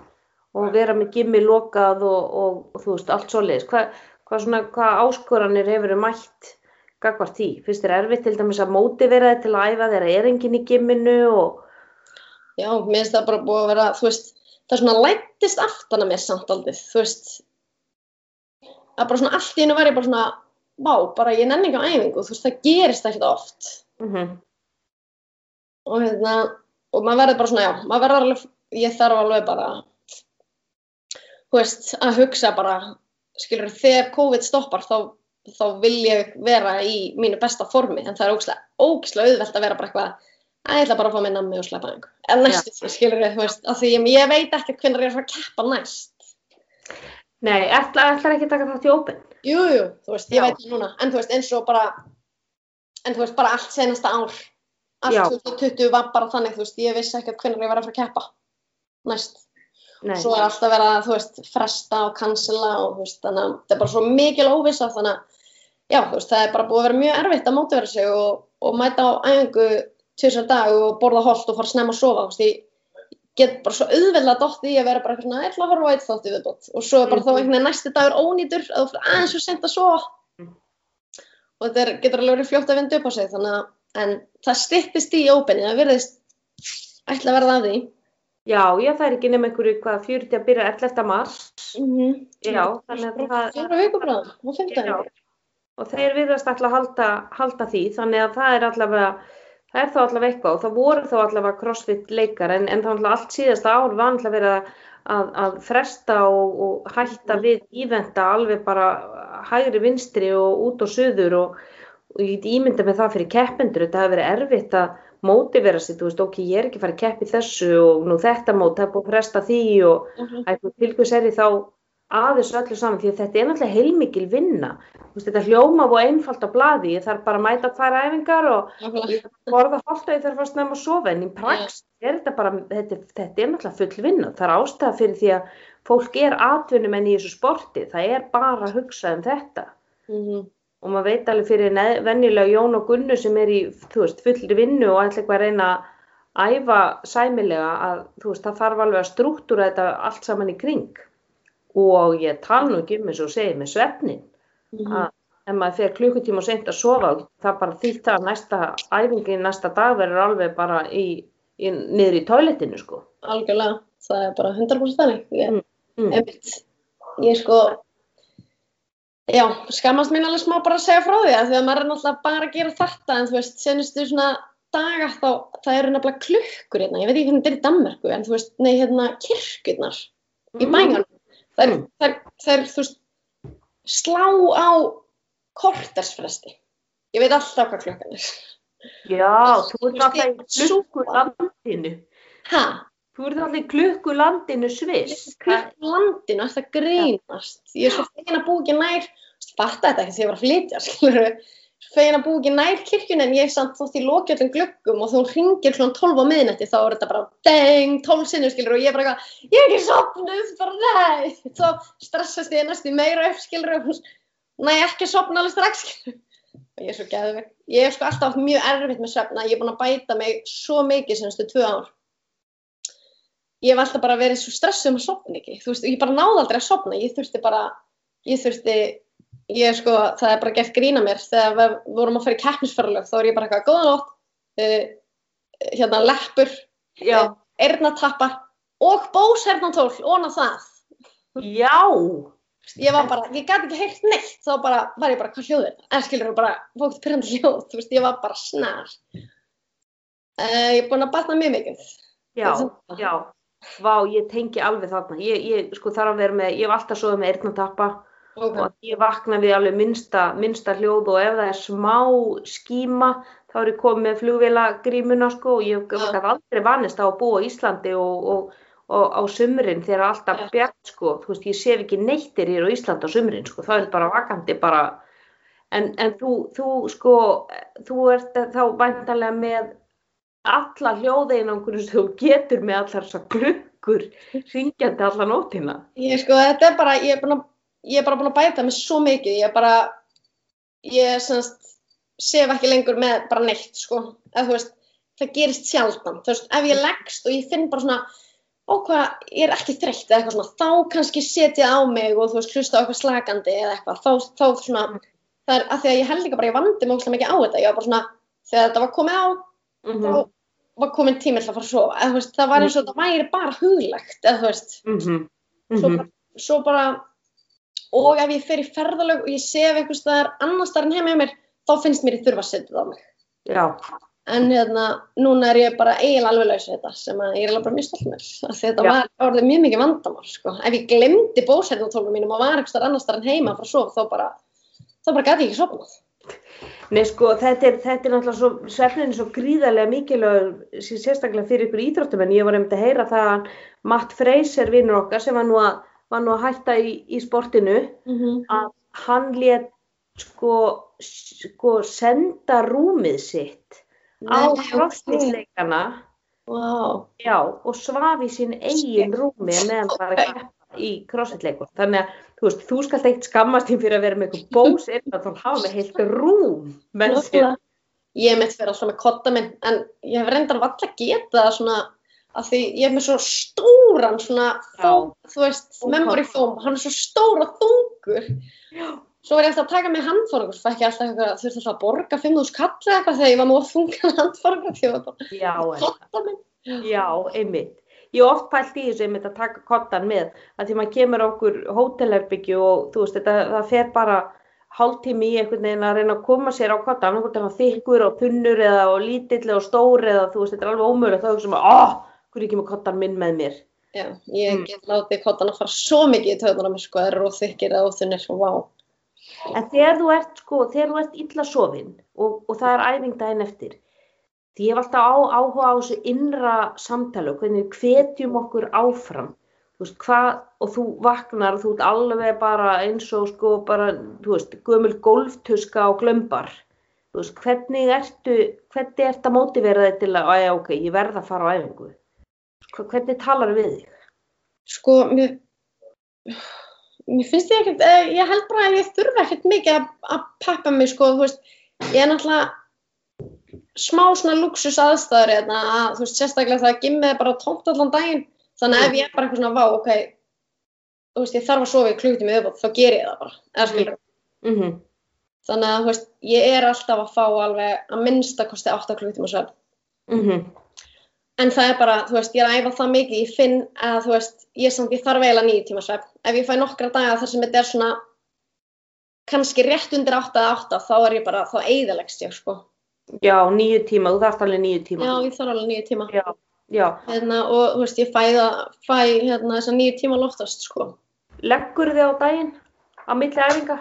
og vera með gimmi lokað og, og, og þú veist, allt svoleiðis? Hvað, hvað, svona, hvað áskoranir hefur mætt gagvart því? Finnst þér erfitt til dæmis að mótivera þig til að æfa þegar er enginn í gimminu og... Já, mér finnst það bara búið að vera, þú veist, það er svona lættist aftan að mér samt aldrei, þú veist, að bara svona allt í hennu var ég bara svona, vá, bara ég nenni ekki á æfingu, þú veist, það gerist ekkert oft. Mm og hérna og maður verður bara svona, já, maður verður alveg ég þarf alveg bara þú veist, að hugsa bara, skilur, þegar COVID stoppar þá, þá vil ég vera í mínu besta formi, en það er ógislega, ógislega auðvelt að vera bara eitthvað, að ég ætla bara að fá mér nammi og sleppa einhver. En næstu því, skilur, þú veist, af því ég, ég veit ekkert hvernig ég er að keppa næst. Nei, ætlar, ekki að taka þátt í Open? Jú, jú, þú veist, ég Já. veit það núna, en þú veist, eins og bara, en þú veist, bara allt senasta ár, allt 2020 var bara þannig, þú veist, ég vissi ekkert hvernig ég var að fara að keppa næst. Nei. Svo er alltaf verið að, þú veist, fresta og cancela og, þú veist, þannig að það er bara svo mikil óvissa, þannig að, já, þú veist, það er bara búið að vera mjög erfitt að mótivera sig og, og mæta á æfingu tvisar dag og borða holt og fara snemma að sofa, þú veist, ég get bara svo auðveldlega dótt í að vera bara eitthvað svona, ég ætla að horfa á eitt þátti viðbót og svo er bara þá einhvern veginn næsti dagur ónýtur að þú fyrir aðeins svo sent að sofa Mm. og þetta er, getur alveg verið fljótt að vinda upp á sig þannig að, en það það Já, já, það er ekki nema einhverju hvað 40 að byrja 11. mars. mm -hmm. Já, þannig að það, fjóra vikur bara, og fimmta Já. og þeir virðast alltaf halda, halda því, þannig að það er allavega, það er þá allavega eitthvað og það voru þá allavega crossfit leikar en, en það var allt síðasta ár var alltaf verið að, að, að fresta og, og hætta við íventa alveg bara hægri vinstri og út og suður og, og ég get ímynda með það fyrir keppendur, þetta hefur verið erfitt að mótivera sig, þú veist, ok, ég er ekki fara að keppi þessu og nú þetta mót, það er búið að fresta því og Mhm. eitthvað tilkvæðs er ég þá aðeins öllu saman því að þetta er náttúrulega heilmikil vinna Þú veist, þetta hljóma og einfalt á blaði ég þarf bara að mæta tvær æfingar og Nákvæmlega. ég þarf að borða holt og ég þarf að fara snemma að sofa en í prax er þetta bara þetta, þetta er náttúrulega full vinna það er ástæða fyrir því að fólk er atvinnumenn í þessu sporti það er bara að hugsa um þetta Mhm. Og maður veit alveg fyrir venjulega Jón og Gunnu sem er í veist, fullri vinnu og ætla eitthvað að reyna að æfa sæmilega að veist, það þarf alveg að struktúra þetta allt saman í kring. Og ég tala nú ekki um eins og segið með svefnin Mhm. að ef maður fer klukkutíma og seint að sofa það bara þýtt að næsta æfingin næsta dag verður alveg bara í, í, niður í toilettinu sko. Algjörlega, það er bara 100% þannig. Ég, Mm, mm. einmitt, ég sko já, skammast mín alveg smá bara að segja frá því að því að maður er náttúrulega bara að gera þetta en þú veist, senustu svona daga þá, það eru nefnilega klukkur hérna, ég veit ekki hvernig þetta er í Danmerku en þú veist, nei hérna kirkjurnar í Mm. bænum. Þær, Mm. þær, þær, þú veist slá á kortersfresti. Ég veit alltaf hvað klukkan er. Já, þú ert Þú alltaf í veist, klukkulandinu ha, þú ert í klukkulandinu sviss. Klukk landinu, þetta grínast? Ég er svo fegin að búi ekki nær fatta þetta ekki þegar ég var að flytja skilur fegin að búi ekki nær kirkjun en ég samt þótt í lokjöldum gluggum og þú ringir klón 12 á miðnætti þá er þetta bara deng, 12 sinnum skilur og ég er bara eitthvað, ég er ekki sopnuð bara nei, þá stressast ég næstu meira upp skilur og næ ekki sopna alveg strax skilur og ég er svo geðvig ég hef sko alltaf mjög erfitt með svefna. Ég er búin að bæta mig svo mikið senstu tvö ár ég hef alltaf bara verið svo stressuð um að sopna ekki. Þú veist, ég bara náði aldrei að sopna ég þurfti bara, ég þurfti ég sko, það er bara gert grína mér. Þegar við vorum að fara í keppnisferðalög þá er ég bara eitthvað, góða nótt uh, hérna leppur Já, eyrnatappar og bósernatól, óna það. Já, ég var bara, ég gæti ekki heyrt neitt. Þá bara, var ég bara, hvað hljóð er þetta? En skilur þú bara, fókt pyrrandi hljóð. Þú veist, ég var bara snar. Uh, ég er búin að batna mjög mikið. Já, já Vá, ég tengi alveg þarna. Ég, ég sko þarf að vera með, ég hef alltaf soðið með eyrnatappa okay. og ég vakna við alveg minnsta, minnsta hljóð og ef það er smá skíma þá er ég komið með flugvélagrímuna sko og ég hef aldrei vanist á að búa á Íslandi og, og, og á sumrin þegar alltaf bjart sko, þú veist ég sef ekki neittir hér á Íslandi á sumrin sko, það er bara vakandi bara. En, en þú, þú sko, þú ert þá væntanlega með alla hljóðeinangur sem þú getur með allar þessar klukkur ringjandi alla nótina. Ég sko, þetta er bara, ég er, að, ég er bara búin að bæta mig svo mikið, ég er bara, ég semst, sef ekki lengur með bara neitt, sko, þú veist, það gerist sjaldan, veist, ef ég leggst og ég finn bara svona, ó hvað, ég er ekki þreytt eða eitthvað svona, þá kannski setja á mig og þú veist, hlusta á eitthvað slagandi eða eitthvað, þá, þá svona, það er að því að ég held líka bara, ég vandi óslega mikið á þetta, ég var bara svona, þegar þetta var komið á, Mm þá var komin tími til að fara að sofa, eða veist, það var eins og þetta væri bara huglegt, eða þú veist, -hmm. svo, bara, svo bara og ef ég fer í ferðalög og ég sef einhvers staðar annars staðar en heima hjá mér þá finnst mér ég þurfa að setja það á mig. Já, en hérna, núna er ég bara eiginlega alveg laus við þetta sem að ég er alveg bara mjög stolt með þetta Já. var orðið mjög mikið vandamál sko. ef ég glemdi bósætnatólum mínum og var eitthvað annars þar en heima frá svo þá bara, þá bara gæti ég ekki sopnað Nei sko, þetta er, þetta er náttúrulega svo, svefnin er svo gríðarlega mikilvægur, sé- sérstaklega fyrir ykkur íþróttum, en ég var einmitt að heyra það að Matt Fraser, vinnur okkar, sem var nú að, var nú að hætta í, í sportinu, mm -hmm. að hann lét sko, sko senda rúmið sitt á crossfit-leikana, wow. já, og svaf í sín eigin rúmi meðan það var að keppa í crossfit-leikur. Þannig að, þú veist, þú skalt eitt skammast þín fyrir að vera með eitthvað bós að þá hafa með heilt rúm með sér. Ég mitt fyrir alltaf með kotta minn en ég hef reyndar valla að geta það svona að því ég hef með svo stóran svona fóm, þú veist, memory foam, hann er svo stór og þungur. Já. Svo var ég alltaf að taka handfórangur, svo fæk ég alltaf eitthvað, þurfti alltaf að borga 5.000 kall eða eitthvað þegar ég var nú að þunga handfórangur því ég var bara kotta minn. Já, einmitt. Ég oft pælt í þessu einmitt að taka kottan með að því maður kemur okkur hótelherbyggju og þú veist, þetta, það fer bara hálftími í einhvern veginn að reyna að koma sér á kottan, einhvern veginn þykkur og þunnur eða og lítill og stór eða þú veist, þetta er alveg ómögulegt þá hugsa maður, oh, hvernig ekki með kottan minn með mér. Já, ég Mm. get látið kottan að fara svo mikið í mér sko, það eru og þykir eða og vá. En þegar þú ert, sko, þegar þú ert illa sofin og, og það er æfing daginn eftir, því ég hef alltaf á, áhuga á þessu innra samtali og hvernig við hvetjum okkur áfram, þú veist, hvað, og þú vaknar og þú ert alveg bara eins og sko bara, þú veist, gömul golftuska og glömbar, þú veist, hvernig ertu, hvernig ertu að mótivera þig til að, að já, ok, ég verð að fara á æfingu, hvernig talar við þig? Sko, mér, mér finnst ég ekkert, eh, ég held bara að ég þurfi ekkert mikið að, að peppa mig, sko, þú veist, ég er náttúrulega smá svona luxus aðstæður hérna, að, þú veist, sérstaklega það að gimmið er bara tómt allan daginn, þannig að ef ég er bara eitthvað svona, vá, ok, þú veist, ég þarf að sofa í klukkutími viðbót, þá ger ég það bara, eða skilur, Mm -hmm. þannig að, þú veist, ég er alltaf að fá alveg að minnsta kosti 8 klukkutíma svefn. Mm En það er bara, þú veist, ég er að æfa það mikið, ég finn að, þú veist, ég samt, ég þarf eiginlega nýju tíma svefn. Ef ég fæ nokkra daga þar sem þetta er svona, kannski rétt undir átta eða átta, þá er ég bara, þá eigðalegst ég, sko. Já, nýju tíma, þú þarft alveg nýju tíma. Já, ég þarf alveg nýju tíma. já, já. Hérna, og, þú veist, ég fæ það, fæ, hérna, þessa nýju tíma loftast, sko. Leggur þið á daginn á milli æfinga?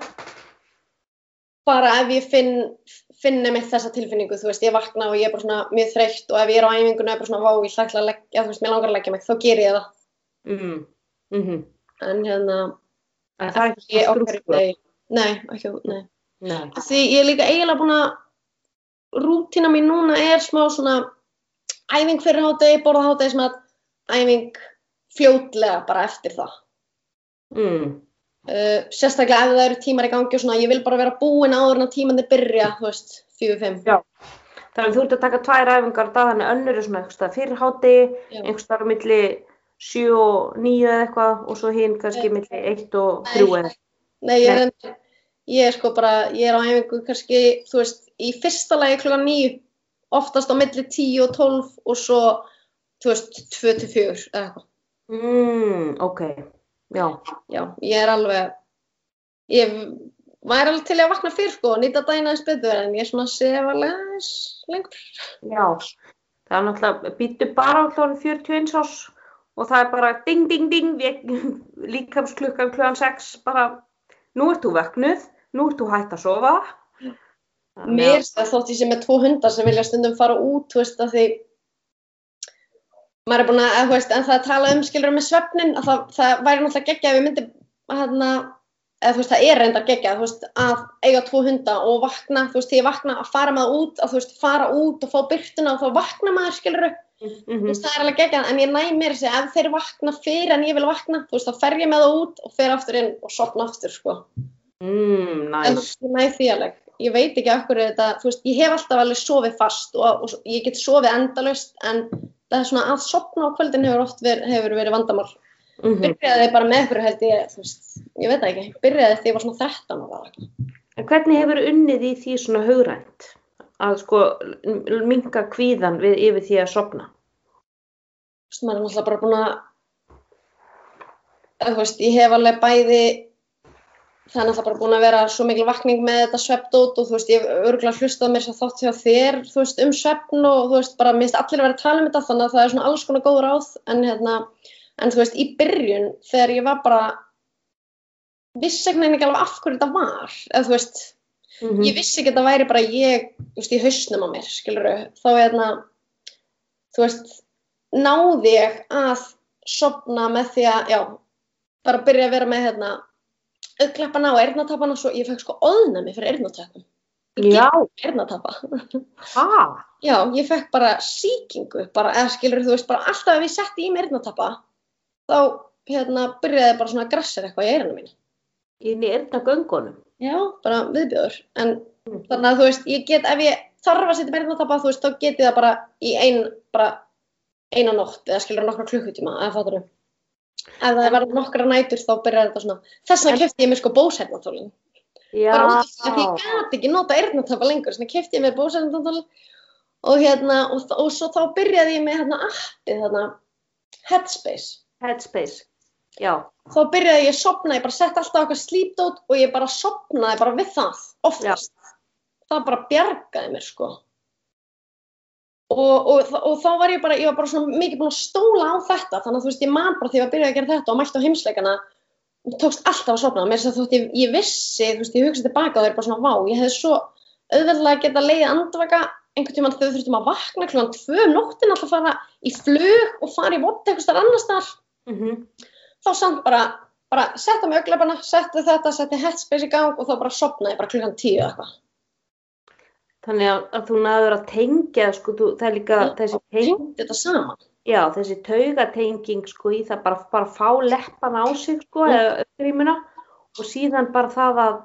Bara ef ég finn, finni mitt þessa tilfinningu, þú veist, ég vakna og ég er bara svona mjög þreytt og ef ég er á æfingunni og er bara svona, vá, ég ætla að leggja, þú veist, mér langar að leggja mig, þá ger ég það. Mm. Mm En hérna, En það er ekki okkar í skrúfur. degi. Nei, ekki, nei. Nei. Því ég er líka eiginlega búin að rútina mín núna er smá svona æfing fyrir hátegi, borða hátegi sem að æfing fljótlega bara eftir það. Mm. Uh, sérstaklega ef það eru tímar í gangi og svona, ég vil bara vera búin áður en að tímandi byrja, þú veist, 4-5. Já. Þannig að þú ert að taka tvær æfingar á dag, þannig að önnur er svona staðar fyrir hátegi, Já. einhvers staðar á milli 7 og 9 eða eitthvað og svo hinn kannski milli 1 og Nei. 3 eða. Nei, ég er, ég er sko bara, ég er á æfingu kannski, þú veist, í fyrsta lagi klukkan 9, oftast á milli 10 og 12 og svo, þú veist, 2-4 eða eitthvað. Mm, ok, já. já, ég er alveg ég væri alveg til að vakna fyrr sko og nýta daginn aðeins betur en ég er svona sefalega aðeins lengur Já, það er náttúrulega, býttu bara á hlóri 41 ás og það er bara ding, ding, ding, líkamsklukkan klukkan 6, bara, nú ert þú vöknuð, nú ert þú hætt að sofa. Þannig mér að- þótt ég sem með tvo hundar sem vilja stundum fara út þú veist að því maður er búin að, þú veist, en það er talað um skilur með svefnin að það, það væri náttúrulega geggja ef ég myndi hérna, eða þú veist, það er reyndar geggja þú veist, að eiga tvo hunda og vakna þú veist, þegar ég vakna að fara það út að þú veist, fara út og fá byrtuna og þá vakna maður skilur Mhm. Þú veist, það er alveg geggjað, en ég næ mér þessi, ef þeir vakna fyrir en ég vil vakna, þú veist, þá fer ég með það út og fer aftur inn og sopna aftur, sko. Mm, En næs. ég næ því alveg. Ég veit ekki hverju þetta, þú veist, ég hef alltaf alveg sofið fast og, og ég get sofið endalaust, en það er svona að sopna á kvöldin hefur oft ver, hefur verið vandamál. Mm Byrjaði bara með ykkur held ég, þú veist, ég veit það ekki, byrjaði því ég var svona 13 ára. En hvernig hefur unnið í því svona hugrænt að sko minka kvíðan við yfir því að sopna? Þú veist, maður er náttúrulega bara búin að, þú veist, ég hef alveg bæði það er náttúrulega bara búin að vera svo mikil vakning með þetta sveppdót og þú veist, ég hef örgulega hlustað mér svo þátt hjá þér, þú veist, um sveppn og þú veist, bara minnst allir að vera að tala um þetta þannig að það er svona alls konar góð ráð en hérna, en þú veist, í byrjun þegar ég var bara vissi ekki nefnilega alveg af hverju þetta var eða þú veist, Mhm. ég vissi ekki að þetta væri bara ég, þú veist, í hausnum á mér, skilur þá hérna, þú veist, náði ég að sopna með því að, já, bara byrja að vera með, hérna, auðkleppana og eyrnatapana, svo ég fekk sko óðnami fyrir eyrnatöpum, Já, eyrnatapa. ha, Já, ég fekk bara síkingu, bara, eða skilur þú veist, bara alltaf ef ég setti í mig eyrnatapa, þá, hérna, byrjaði bara svona grassir eitthvað í eyrnum mínu. inn í erna göngunum. Já, bara viðbjöður, en Mhm. þannig að þú veist, ég get, ef ég þarf að setja meira tappa, þú veist, þá get ég það bara í ein, bara eina nótt eða skilur nokkra klukkutíma, eða fattur þú ef það verður nokkra nætur þá byrjar þetta svona þess vegna kefti ég mér sko bósernatólin Já, bara út af því ég gæti ekki nota eyrnatappa lengur, þannig kefti ég mér bósernatólin og hérna, og, og svo þá byrjaði ég með hérna appið þarna Headspace headspace. Já, þá byrjaði ég að sopna, ég bara sett alltaf okkar slípdót og ég bara sopnaði bara við það, oftast. Það bara bjargaði mér, sko. Og, og, og þá var ég bara, ég var bara svona mikið búin að stóla á þetta, þannig að þú veist, ég man bara þegar ég var að að gera þetta og mætti á heimsleikana, og tókst alltaf að sopna, mér þess að þótt ég, ég vissi, þú veist, ég hugsaði tilbaka og það er bara svona, vá, ég hefði svo auðveldlega að geta leiðið andvaka einhvern tímann þegar við þurftum að vakna klúan tvö um nóttin alltaf fara í flug og fara í vott eitthvað starf annar staðar. Mm þá samt bara, bara setta mig auglefana, setti þetta, setti headspace í gang og þá bara sopnaði bara klukkan tíu eitthvað. Þannig að, að þú næður að tengja, sko, þú, það er líka Já. þessi, teng, já, þessi taugatenging, sko, í það bara, bara fá leppan á sig, sko, eða uppgrímuna og síðan bara það að,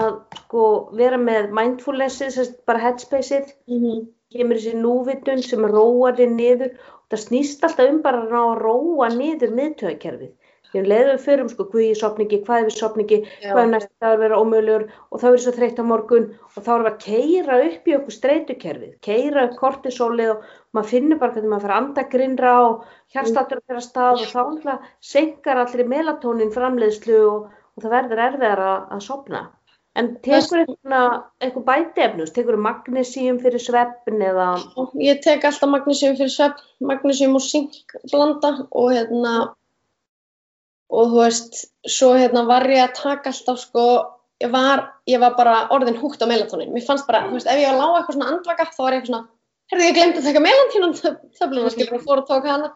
að, sko, vera með mindfulnessið, bara headspaceið, Mm -hmm. kemur þessi núvitun sem róar þig niður. Það snýst alltaf um bara að róa niður miðtöðakerfið því að leiðum við förum sko, hvað ég sopni ekki, hvað er við sopni ekki? Hvað er næsta dagur vera ómögulegur? Og þá er svo þreytt á morgun. Og þá erum við að keira upp í okkur streytukerfið keira upp kortisólið og maður finnur bara hvernig maður fyrir að anda grinnra og að fyrir að stað og þá alltaf senkar allir melatónin framleiðslu og, og það verður erfiðar að, að sopna en tekur eitthvað, bætefnus tekur magnesíum fyrir sveppin eða Ég tek alltaf magnesium fyrir svepp, magnesium og zink blanda og hérna, og þú veist, svo hérna var ég að taka alltaf sko, ég var, ég var bara orðin húgt á melatonin. Mér fannst bara, þú veist, ef ég var að lága eitthvað svona andvaka, þá var ég eitthvað svona, herðu ég glemt að taka melatonin töfluna, skilur, og fór að tóka hana.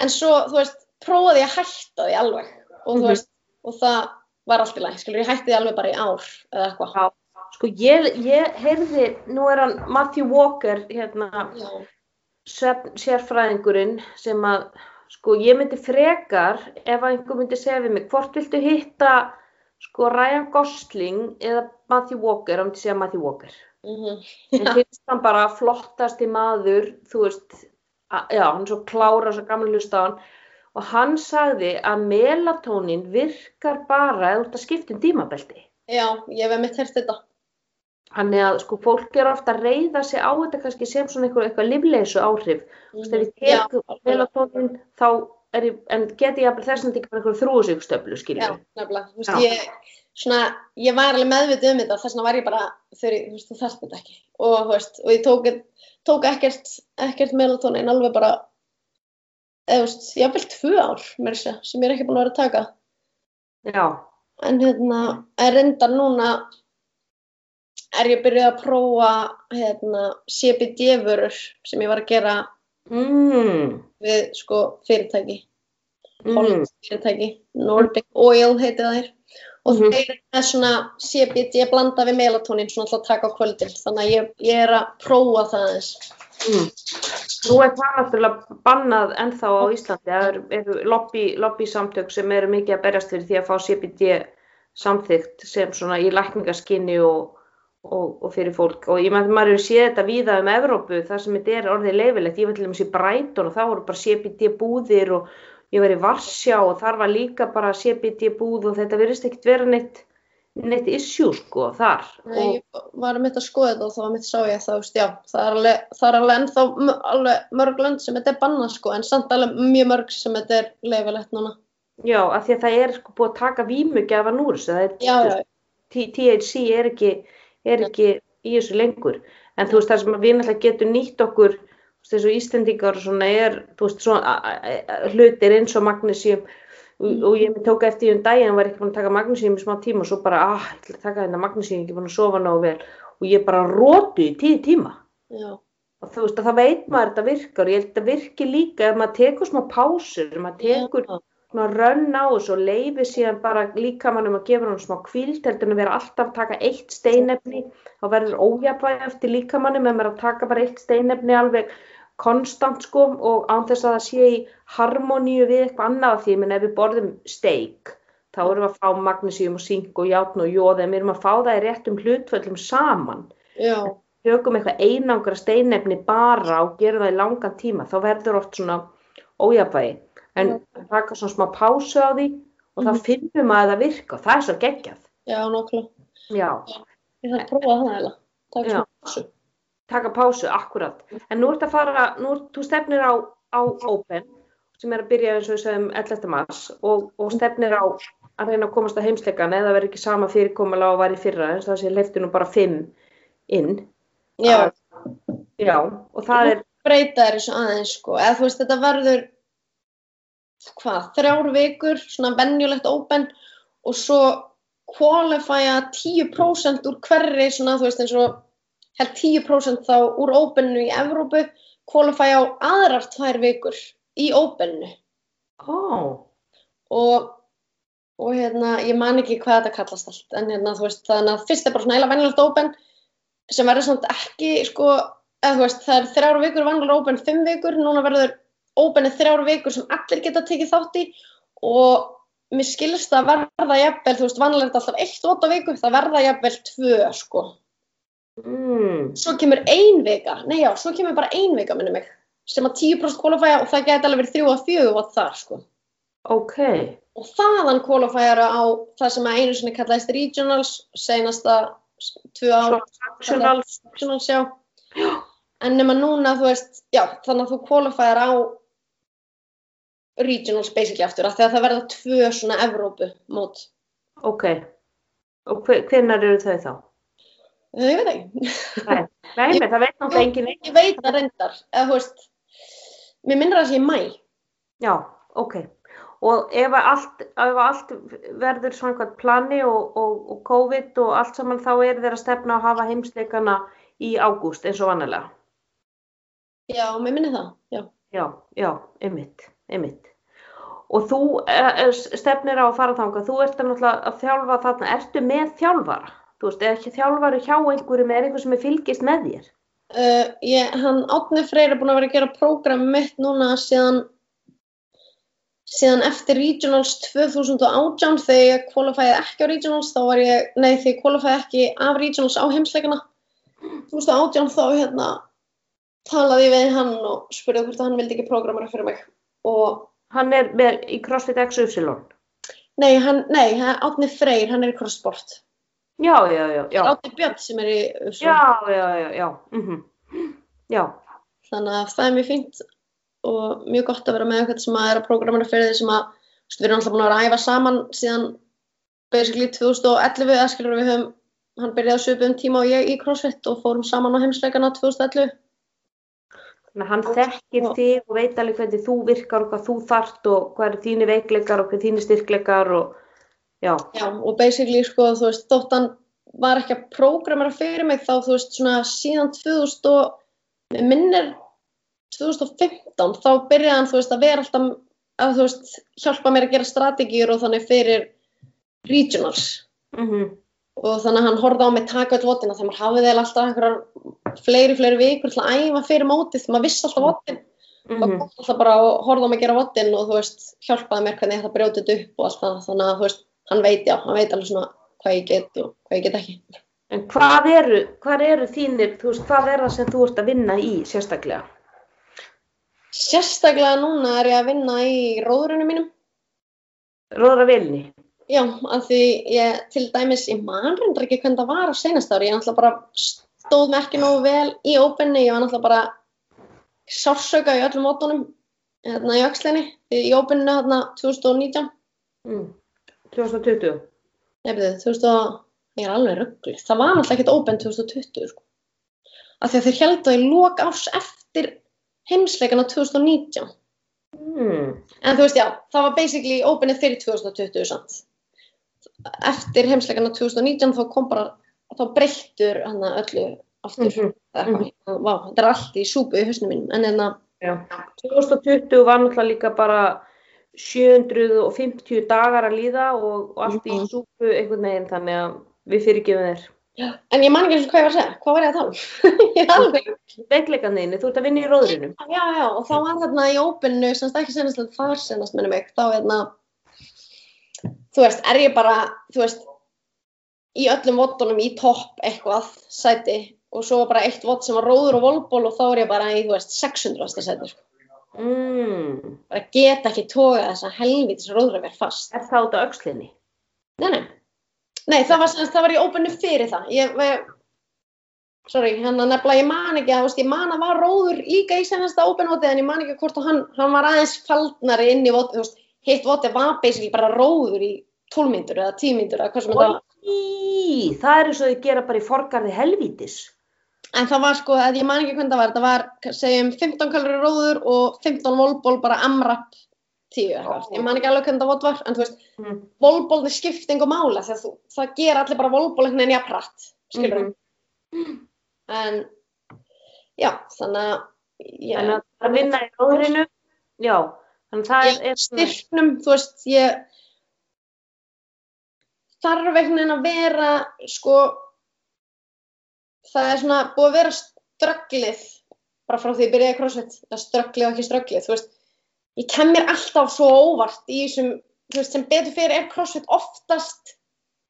En svo, þú veist, prófaði ég að hætta því alveg og þú Mhm. veist, og það var allt í lagi, skilur, ég hætti því alveg bara í ár eða eitthvað. Sko ég, ég heyrði, nú er hann Matthew Walker, hérna, sérfræðingurinn sem að, sko ég myndi frekar ef að einhver myndi segja við mig, hvort viltu hitta, sko Ryan Gosling eða Matthew Walker, hann myndi segja Matthew Walker. Mm En finnst hann bara flottasti maður, þú veist, að, já, hann er svo klára, svo gamla hlusta á hann, og hann sagði að melatonin virkar bara ef þú ert að skipta um tímabelti. Já, ég hef mitt hert þetta. Þannig að sko fólk er ofta að reyða sig á þetta kannski sem svona eitthvað, eitthvað livleysu áhrif. Þú veist, ef ég Já, tek melatonin þá er ég, en geti ég að þess að ekki bara eitthvað þrúsíkstöflu, Já, skiljum. nefnilega. Þú veist, Já. ég, svona, ég var alveg meðvitið um þetta, þess vegna var ég bara, þegar ég, þú veist, þú þarft þetta ekki. Og, þú veist, og ég tók, tók ekkert, ekkert melatonin alveg bara, eða, þú veist, ég hafði vel tvö ár, mér sé, sem ég er ekki búin að vera að taka. Já, En hérna, er reyndar núna, er ég byrjuð að prófa, hérna, CBD-vörur sem ég var að gera mm, við, sko, fyrirtæki. mm, hollensk fyrirtæki, Nordic Oil heiti það þér og Mhm. þeir er svona CBD blanda við melatonin svona alltaf að taka á kvöldin þannig að ég, ég er að prófa það aðeins mm. Nú er það náttúrulega bannað ennþá á Íslandi. Það eru, eru lobby, lobby samtök sem eru mikið að berjast fyrir því að fá CBD samþygt sem svona í lækningaskinni og, og, og fyrir fólk. Og ég með maður hefur séð þetta víða um Evrópu þar sem þetta er orðið leifilegt. Ég veit til dæmis í Brighton og það voru bara CBD búðir og ég var í Varsjá og þar var líka bara CBD búð og þetta verðist ekkert vera neitt, neitt issue sko þar. Nei, ég var að mitt að skoða þetta og þá var mitt sá ég það, veist, já, það er alveg, það er alveg ennþá alveg mörg lönd sem þetta er bannað sko en samt alveg mjög mörg sem þetta er leifilegt núna Já, af því að það er sko búið að taka vímugjafan úr þessu, það er Já, já, T- THC er ekki, er ekki í þessu lengur. En þú veist það sem við náttúrulega getum nýtt okkur þessu Íslendingar og svona er þú veist svona hlutir eins og magnísíum og, og ég tók eftir því um daginn var ekki búin að taka magnísíum í smá tíma og svo bara ah, að taka þetta magnísíum, ekki búin að sofa nógu vel. Og ég bara rótu í tíu tíma. Já, og þú veist að það veit maður að þetta virkar og ég held að þetta virki líka ef maður tekur smá pásur, ef maður tekur já, rönn á þessu og leifi síðan bara líkamannum að gefa hann smá kvíld heldur en að vera alltaf að taka eitt steinefni þá verður ójafvæg eftir líkamannum maður er að taka bara eitt steinefni alveg konstant sko og án þess að það sé í harmoníu við eitthvað annað af því. Menn ef við borðum steik þá erum við að fá magnísíum og sink og játn og jóð en við erum að fá það í réttum hlutföllum saman. Já, tökum eitthvað einangra steinefni bara og gerum það í langan tíma þá verður oft svona ójafvægi en taka svona smá pásu á því og þá Mhm. finnum maður að það virka og það er svo geggjað já, nokkla. já, Ég þarf að prófa það eða. Takk svo þessu. taka pásu, akkurat en nú ert að fara, nú ert, þú stefnir á, á Open sem er að byrja eins og við segjum 11. mars og, og stefnir á að reyna að komast að heimsleikan eða verður ekki sama fyrirkomulega og var í fyrra eins og það sé leifti nú bara 5 inn Já, já, og það er breyta þér þessu aðeins sko. Eða þú veist, þetta verður, hvað, þrjár vikur, svona venjulegt open og svo qualifya 10% úr hverri, svona, þú veist, eins og held 10% þá úr openu í Evrópu, qualifya á aðrar tvær vikur í openu. ó, og, og hérna, ég man ekki hvað þetta kallast allt, en hérna, þú veist, þannig að fyrst er bara svona eila venjulegt open sem verður samt ekki, sko, eða þú veist, það er þrjár vikur venjulega open, fimm vikur, núna verður openið þrjár vikur sem allir geta tekið þátt í og mér skilst að verða jafnvel, þú veist, vanlega er þetta alltaf eitt á viku, það verða jafnvel tvö, sko. mm, Svo kemur ein vika, nei já, svo kemur bara ein vika, minni mig, sem að 10% qualifya og það geti alveg verið þrjú að fjögur vot þar, sko. ok og þaðan qualifiera á það sem að einu sinni kallaðist regionals senasta tvö ár Sectionals. regionals, já en nema núna, þú veist, já þannig að þú qualifiera á regionals basically aftur af því að það verða tvö svona Evrópu mót, Ok, og hve, hvenær eru þau þá? ég veit ekki. Nei, nei, Ég- það veit náttúrulega enginn ég veit það reyndar, eða þú veist mér minnir að það sé mæ Já, ok. Og ef allt, ef allt verður samkvæmt plani og, og, og COVID og allt saman þá er þeirra stefna að hafa heimsleikana í ágúst eins og vannilega. já, mér minnir það, já. Já, já, einmitt, einmitt. Og þú eh, stefnir á að fara þangað, þú ert náttúrulega að þjálfa þarna, ertu með þjálfara? Þú veist, eða ekki þjálfari hjá einhverjum, er einhver sem er fylgist með þér? Uh, ég, hann Átni Freyr er búin að vera að gera prógram mitt núna síðan síðan eftir Regionals 2018 þegar ég qualifæði ekki á Regionals þá var ég, nei þegar ég qualifæði ekki af Regionals á heimsleikana 2018 þá hérna talaði ég við hann og spurði hvort hann vildi ekki prógramara fyrir mig og Hann er með í CrossFit XY. nei, hann, nei, hann- Átni Freyr hann er í crosssport Já, já, já, já. Átni Björn sem er í UFSO. Já, já, já, já. Mm Já, þannig að það er mjög fínt og mjög gott að vera með eitthvað sem að er að prógramera fyrir því sem að við erum alltaf búin að vera að æfa saman síðan basically 2011 eða skilur við höfum hann byrjaði að söpu um tíma og ég í CrossFit og fórum saman á heimsleikana 2011 þannig að hann þekkir þig og veit alveg hvernig þú virkar og hvað þú þart og hvað eru þínu veikleikar og hvað þínu styrkleikar og já, Já, og basically sko þú veist þótt hann var ekki að prógramera fyrir mig þá þú veist svona síðan 2000 og minnir 2015 þá byrjaði hann þú veist að vera alltaf að þú veist hjálpa mér að gera strategíur og þannig fyrir regionals. Mm og þannig að hann horfði á mig taka öll votina þegar maður hafði eða alltaf einhverjar fleiri, fleiri vikur til að æfa fyrir mótið maður vissi alltaf votin Mhm. og kom alltaf bara og horfði á mig að gera votin og þú veist, hjálpaði mér hvernig ég ætti að brjóta þetta upp og allt það, þannig að þú veist, hann veit já, hann veit alveg svona hvað ég get og hvað ég get ekki en hvað eru, hvað eru þínir, þú veist, hvað er það sem þú ert að vinna í sérstaklega? Sérstaklega núna er ég að vinna í róðurinu mínum Róðra vilni? já, af því ég til dæmis, ég man reyndar ekki hvernig það var á senast ári, ég náttúrulega bara stóð mér ekki nógu vel í ópenni, ég var náttúrulega bara sársauka í öllum mótunum hérna í öxlinni, í ópenninu hérna 2019 Mm. 2020? Nei, betur, 2000 og, ég er alveg ruggli. Það var náttúrulega ekkert open 2020, sko. Af því að þeir held að í lok árs eftir heimsleikana 2019. Mm. En þú veist, já, það var basically openið fyrir 2020 samt. Eftir heimsleikana 2019 þá kom bara, þá breyttur hann öllu aftur. Mhm. Mm -hmm. Vá, þetta er allt í súpu í hausnum mínum. En hérna, Já. 2020 var náttúrulega líka bara 750 dagar að líða og, og allt í Mhm. súpu einhvern veginn þannig að við fyrirgefum þér. en ég man ekki eins og hvað ég var að segja. Hvað var ég að tala um? ég er alveg Veikleikanðinni, þú ert að vinna í róðrinum. Já, já, og þá var þarna í opinu, semst ekki senast þar senast minnum mig, þá hérna, þú veist, er ég bara, þú veist, í öllum vottunum í topp eitthvað sæti og svo var bara eitt vott sem var róður og volból og þá er ég bara í, þú veist, 600. sæti, sko. Mm. Bara get ekki tóga þessa helvitis róðravél fast. Er það út á öxlinni? Nei, nei. Nei, það var, það var í opinu fyrir það. Ég, við, sorry, hann að nefnilega, ég man ekki að, ég man að var róður líka í senasta ópenvotið en ég man ekki hvort að hann, hann var aðeins faldnari inn í veist, hitt votið var basically bara róður í 12 myndur eða 10 myndur eða hvað sem þetta var. Það er eins og þau gera bara í forgarði helvítis. En það var sko, ég man ekki hvernig það var, það var, segjum, 15 kalori róður og 15 volból bara amrap 10 eitthvað. Ég man ekki alveg hvernig það vot var, en þú veist, Mm. volbólni skipti einhver mála þú, það gera allir bara volból veginn jafn hratt, skilur Mhm. En, já, þannig að, já, Þannig að vinna í róðrinu, já, þannig að það ég er, styrknum, þú veist, ég þarf einhvern veginn að vera, sko, það er svona búið að vera strögglið, bara frá því ég byrjaði crossfit, það strögglið og ekki strögglið, þú veist, ég kem mér alltaf svo óvart í þessum, þú veist, sem betur fyrir er crossfit oftast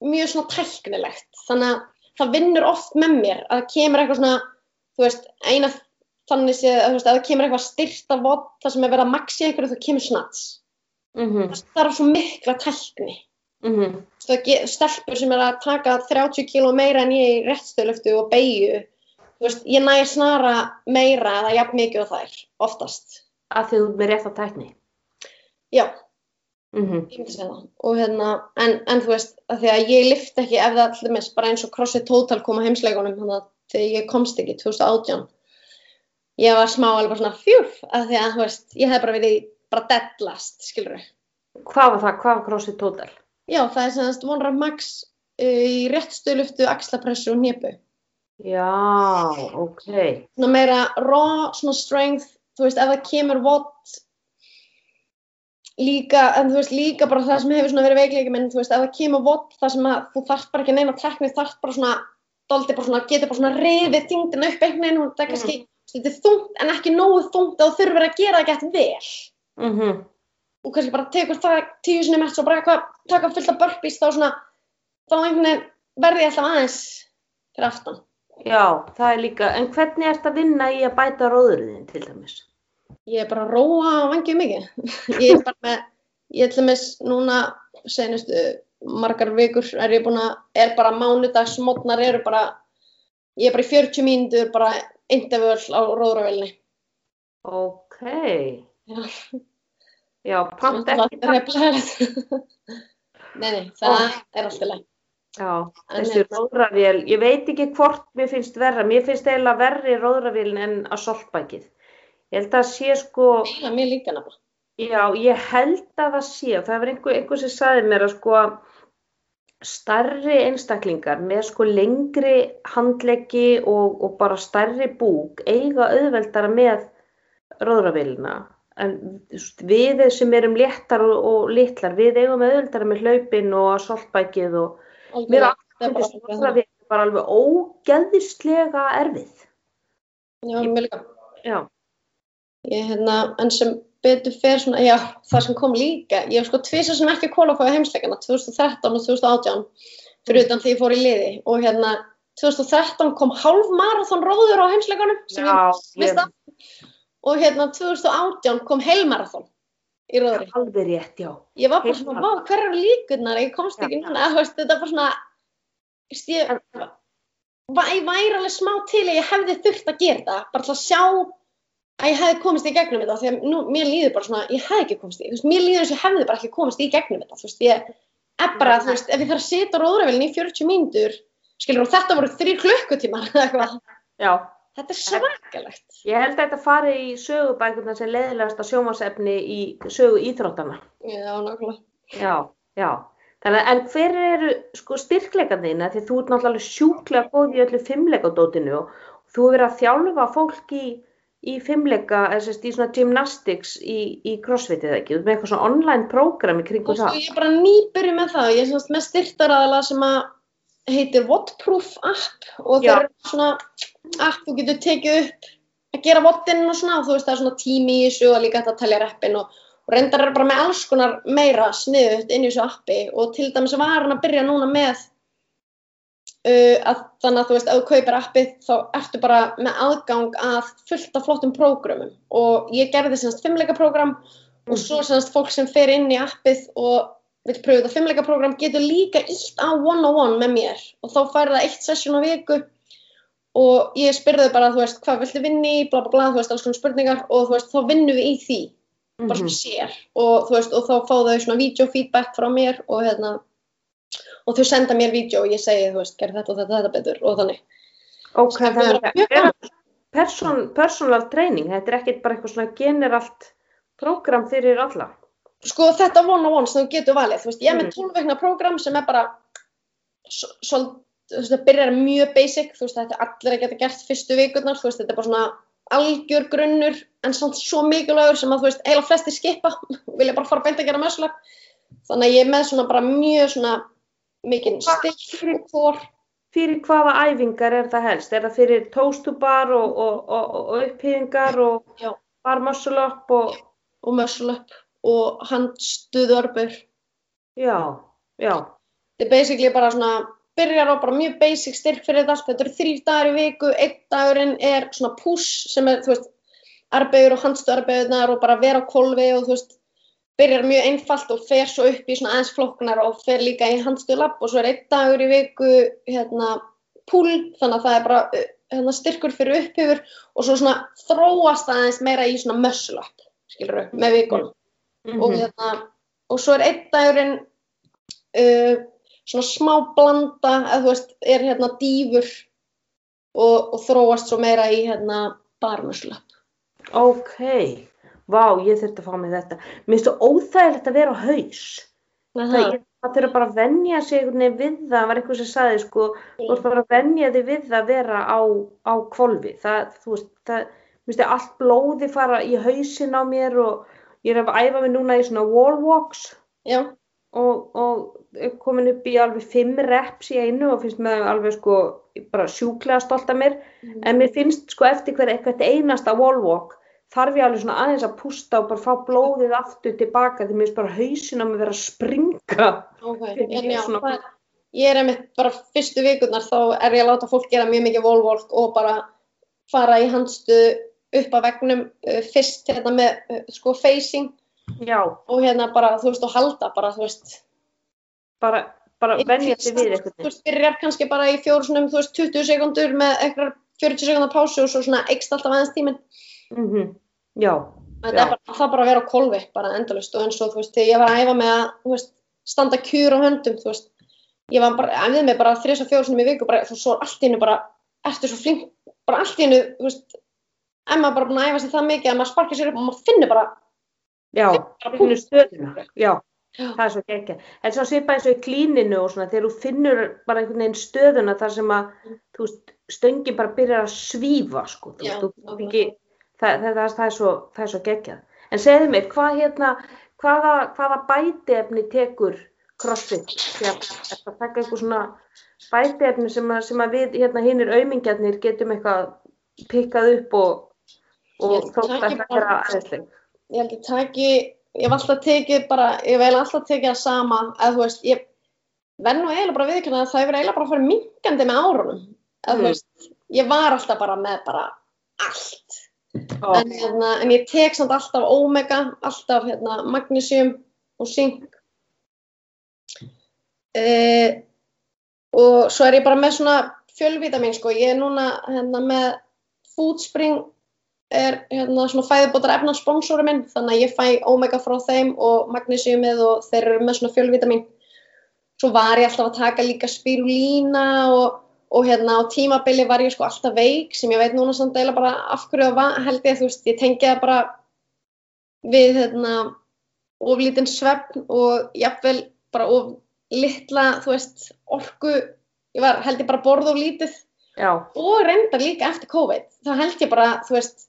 mjög svona tæknilegt, þannig að það vinnur oft með mér að það kemur eitthvað svona, þú veist, eina þannig séð, að þú veist, að það kemur eitthvað styrta vott, það sem er verið að maxi einhverju, það kemur snats. mhm, Það þarf svo mikla tækni. Veist, ge- stelpur sem er að taka 30 kíló meira en ég í réttstöðlöftu og beigju, ég næ að snara meira eða jafn mikið og þær, oftast. að ert með rétt á tækni. Já, Mhm, ég myndi segja það. Og hérna, en, en þú veist, að því að ég lift ekki ef það allir mest, bara eins og CrossFit Total kom að heimsleikunum, þannig að þegar ég komst ekki 2018, ég var smá alveg svona fjúf, að því að, þú veist, ég hef bara verið bara dead last, skilur við. Hvað var það? Hvað var CrossFit Total? Já, það er semast one rep max uh, í réttstöðluftu, axlapressu og hnepu. Já, ok. Svona meira raw, svona strength, þú veist, ef það kemur vott líka, en þú veist, líka bara það sem hefur svona verið veikleiki minn, þú veist, ef það kemur vott það sem að þú þarft bara ekki neina tekni, þarft bara svona, doldi bara svona, getur bara svona rifið þingdina upp einhvern veginn það er kannski, þetta er þungt en ekki nógu þungt að þú þurfur að gera það gett vel. Mhm, og kannski bara tekur það tíu sinni mest og bara eitthvað taka fullt af burpees þá svona þá einhvern veginn verði ég alltaf aðeins fyrir aftan. Já, það er líka, en hvernig ert að vinna í að bæta róðurinn til dæmis? Ég er bara að róa og vangið mikið. Ég er bara með, ég ætla með núna senustu margar vikur er ég búin að, er bara mánudags mótnar eru bara, ég er bara í 40 mínútur bara intervöl á róðravélni. Ok. Já. Já, pant ekki Það replæðilegt. Nei, nei, það er alltaf leið. Já, þessi róðravél, ég veit ekki hvort mér finnst verra, mér finnst eiginlega verri róðravélin en að soltbækið. Ég held að sé sko, Það er mér líka nefnilega. já, ég held að það sé, og það var einhver, einhver sem sagði mér að sko starri einstaklingar með sko lengri handleggi og, og bara starri búk eiga auðveldara með róðravélina. En við sem erum léttar og, og litlar, við eigum auðveldara með hlaupin og að soltbækið og Mér Það er bara finnst róðravél bara alveg ógeðislega erfið. Já, mér líka. Já. Ég, hérna, en sem betur fer svona, já, það sem kom líka, ég hef sko tvisa sem ekki kólafóði heimsleikana, 2013 og 2018, fyrir utan því ég fór í liði og hérna, 2013 kom hálf marathon róður á heimsleikanum sem Já, ég mista og hérna 2018 kom heilmarathon í róðri. alveg rétt, já. Ég var bara svona, Heilmaraþon. hver eru líkurnar, ég komst ekki núna, þú veist, þetta bara svona, ég, ég væri alveg smá til að ég hefði þurft að gera þetta, bara til að sjá að ég hefði komist í gegnum þetta því að nú, mér líður bara svona, ég hefði ekki komist í, þú veist, mér líður eins og ég hefði bara ekki komist í gegnum þetta, þú veist, ég er bara, þú veist, ef ég þarf að sitja á róðravelin í 40 mínútur, skilur, og þetta voru þrý klukkutímar eða eitthvað, Já, þetta er svakalegt. ég held að þetta fari í sögubækurna sem leiðilegasta sjómasefni í sögu íþróttana. Já, nákvæmlega. Já, já. Þannig að, en hver eru sko styrkleika þína því þú ert náttúrulega sjúklega góð í öllu fimmleikadótinu og þú hefur verið að þjálfa fólk í, í fimmleika, eða sérst í svona gymnastics í, í crossfit eða ekki, með eitthvað svona online prógram í Og kringum sko, það. ég er bara nýbyrju með það, ég er semst með styrtaraðala sem að heitir Wattproof app og það er svona app þú getur tekið upp að gera vottinn og svona og þú veist það er svona tími í þessu og líka hægt að telja reppin og, og reyndar er bara með alls konar meira sniðut inn í þessu appi og til dæmis var hann að byrja núna með uh, að þannig að þú veist ef þú kaupir appið þá ertu bara með aðgang að fullt af flottum prógramum og ég gerði semst fimmleika prógram og svo semst fólk sem fer inn í appið og vil pröfu þetta fimmleika prógram getur líka ítt á one-on-one með mér og þá fær það eitt session á viku og ég spyrði bara, þú veist, hvað viltu vinni bla bla bla, þú veist, alls konar spurningar og þú veist, þá vinnum við í því, bara Mhm. svona sér og þú veist, og þá fá þau svona videofeedback frá mér og hérna og þau senda mér vídeo og ég segi, þú veist, gerð þetta og þetta, þetta betur og þannig. Ok, Sem þannig er þetta er person, personal training, þetta er ekkert bara eitthvað svona generalt prógram fyrir alla. Sko þetta one-on-one sem þú getur valið, þú veist, ég er með Mhm. 12 veikna prógram sem er bara svolítið, veist, það byrjar mjög basic, þú veist, þetta er allir að geta gert fyrstu vikurnar, þú veist, þetta er bara svona algjör grunnur, en samt svo mikilvægur sem að, þú veist, eiginlega flesti skipa, vilja bara fara beint að gera mössulag, þannig að ég er með svona bara mjög svona mikinn styrk og þór, Fyrir hvaða æfingar er það helst? Er það fyrir toast to bar og, og, og, upphýðingar og bar up og, og mössulag og handstuðarbur. já, já, Þetta er basically bara svona, byrjar á bara mjög basic styrk fyrir þetta allt. Þetta eru þrýr dagar í viku, einn dagurinn er svona push sem er, þú veist, arbegur og handstuðarbegurnar og bara vera á kolvi og þú veist, byrjar mjög einfalt og fer svo upp í svona aðeins flokknar og fer líka í handstuðlapp og svo er einn dagur í viku, hérna, pull, þannig að það er bara uh, hérna, styrkur fyrir upphifur og svo svona þróast aðeins meira í svona muscle up, skilur við, með vikunum og, Mhm. hérna, og svo er einn dagurinn uh, svona smá blanda eða þú veist, er hérna dýfur og, og þróast svo meira í hérna barmuslöp ok, vá, ég þurfti að fá mig þetta. Mér finnst það óþægilegt að vera á haus. Það, ég, það þurfa bara að venja sig við það, var eitthvað sem sagði sko, þú ert bara að venja þig við það að vera á, á kvolfi. Það, þú veist, það, mér finnst það allt blóði fara í hausin á mér og ég er að æfa mig núna í svona wall walks. Já, og, og komin upp í alveg fimm reps í einu og finnst mér alveg sko bara sjúklega stolt af mér. En mér finnst sko eftir hver eitthvað einasta wall walk þarf ég alveg svona aðeins að pústa og bara fá blóðið aftur tilbaka því mér finnst bara hausin á mig vera að springa. Ok, Ég er en já, svona- það ég er einmitt bara fyrstu vikurnar þá er ég að láta fólk gera mjög mikið wallwalk og bara fara í handstuðu upp að vegnum uh, fyrst hérna með uh, sko facing já, og hérna bara þú veist og halda bara þú veist bara, bara venja sig við þú eitthvað veist, byrjar kannski bara í fjórusunum, þú veist, 20 sekundur með eitthvað 40 sekundar pásu og svo svona eikst alltaf aðeins tíminn. mm já, Þetta Já. er bara, það bara að vera á kolvi, bara endalust og eins og, þú veist, þegar ég var að æfa með að, þú veist, standa kjur á höndum, þú veist, ég var bara, æfðið mig bara þrjus og fjórusunum í viku, bara, þú svo allt í hennu bara, ertu svo flink, bara allt í hennu, þú veist, en maður bara búin að æfa sig það mikið að maður sparkir sér upp og maður finnur bara, já, bara finnur stöðuna já, Já. Það er svo gekkja en svo svipa eins og í klíninu og svona þegar þú finnur bara einhvern veginn stöðuna þar sem að veist, stöngin bara byrjar að svífa sko, Já, veist, ekki það, það, það, það, er svo, það er svo geggjað. En segðu mér, hvað hérna hvaða, hvaða bætiefni tekur crossfit? Þegar þetta taka eitthvað svona bætiefni sem að, sem að við hérna hinnir aumingjarnir getum eitthvað pikkað upp og, og þótt að taki þetta bara- vera aðeinsleg ég held að taki, ég hef alltaf tekið bara, ég hef eiginlega alltaf tekið það sama, eða þú veist, ég verð nú eiginlega bara viðkynna að það hefur eiginlega bara farið minkandi með árunum, Mm. þú veist, ég var alltaf bara með bara allt, en, hérna, en ég tek samt alltaf omega, alltaf hérna, magnesium og zink, uh, og svo er ég bara með svona fjölvitamin, sko, ég er núna hérna með Foodspring er hérna svona fæðubótar efnarsponsóri minn þannig að ég fæ Omega frá þeim og Magnesiumið og þeir eru með svona fjölvitamin svo var ég alltaf að taka líka spirulína og, og hérna á tímabili var ég sko alltaf veik sem ég veit núna samt eila bara af hverju það held ég þú veist ég tengi það bara við hérna oflítinn svefn og jafnvel bara of litla þú veist orku. Ég var held ég bara að borða of lítið. Já, og reyndar líka eftir COVID þá held ég bara, þú veist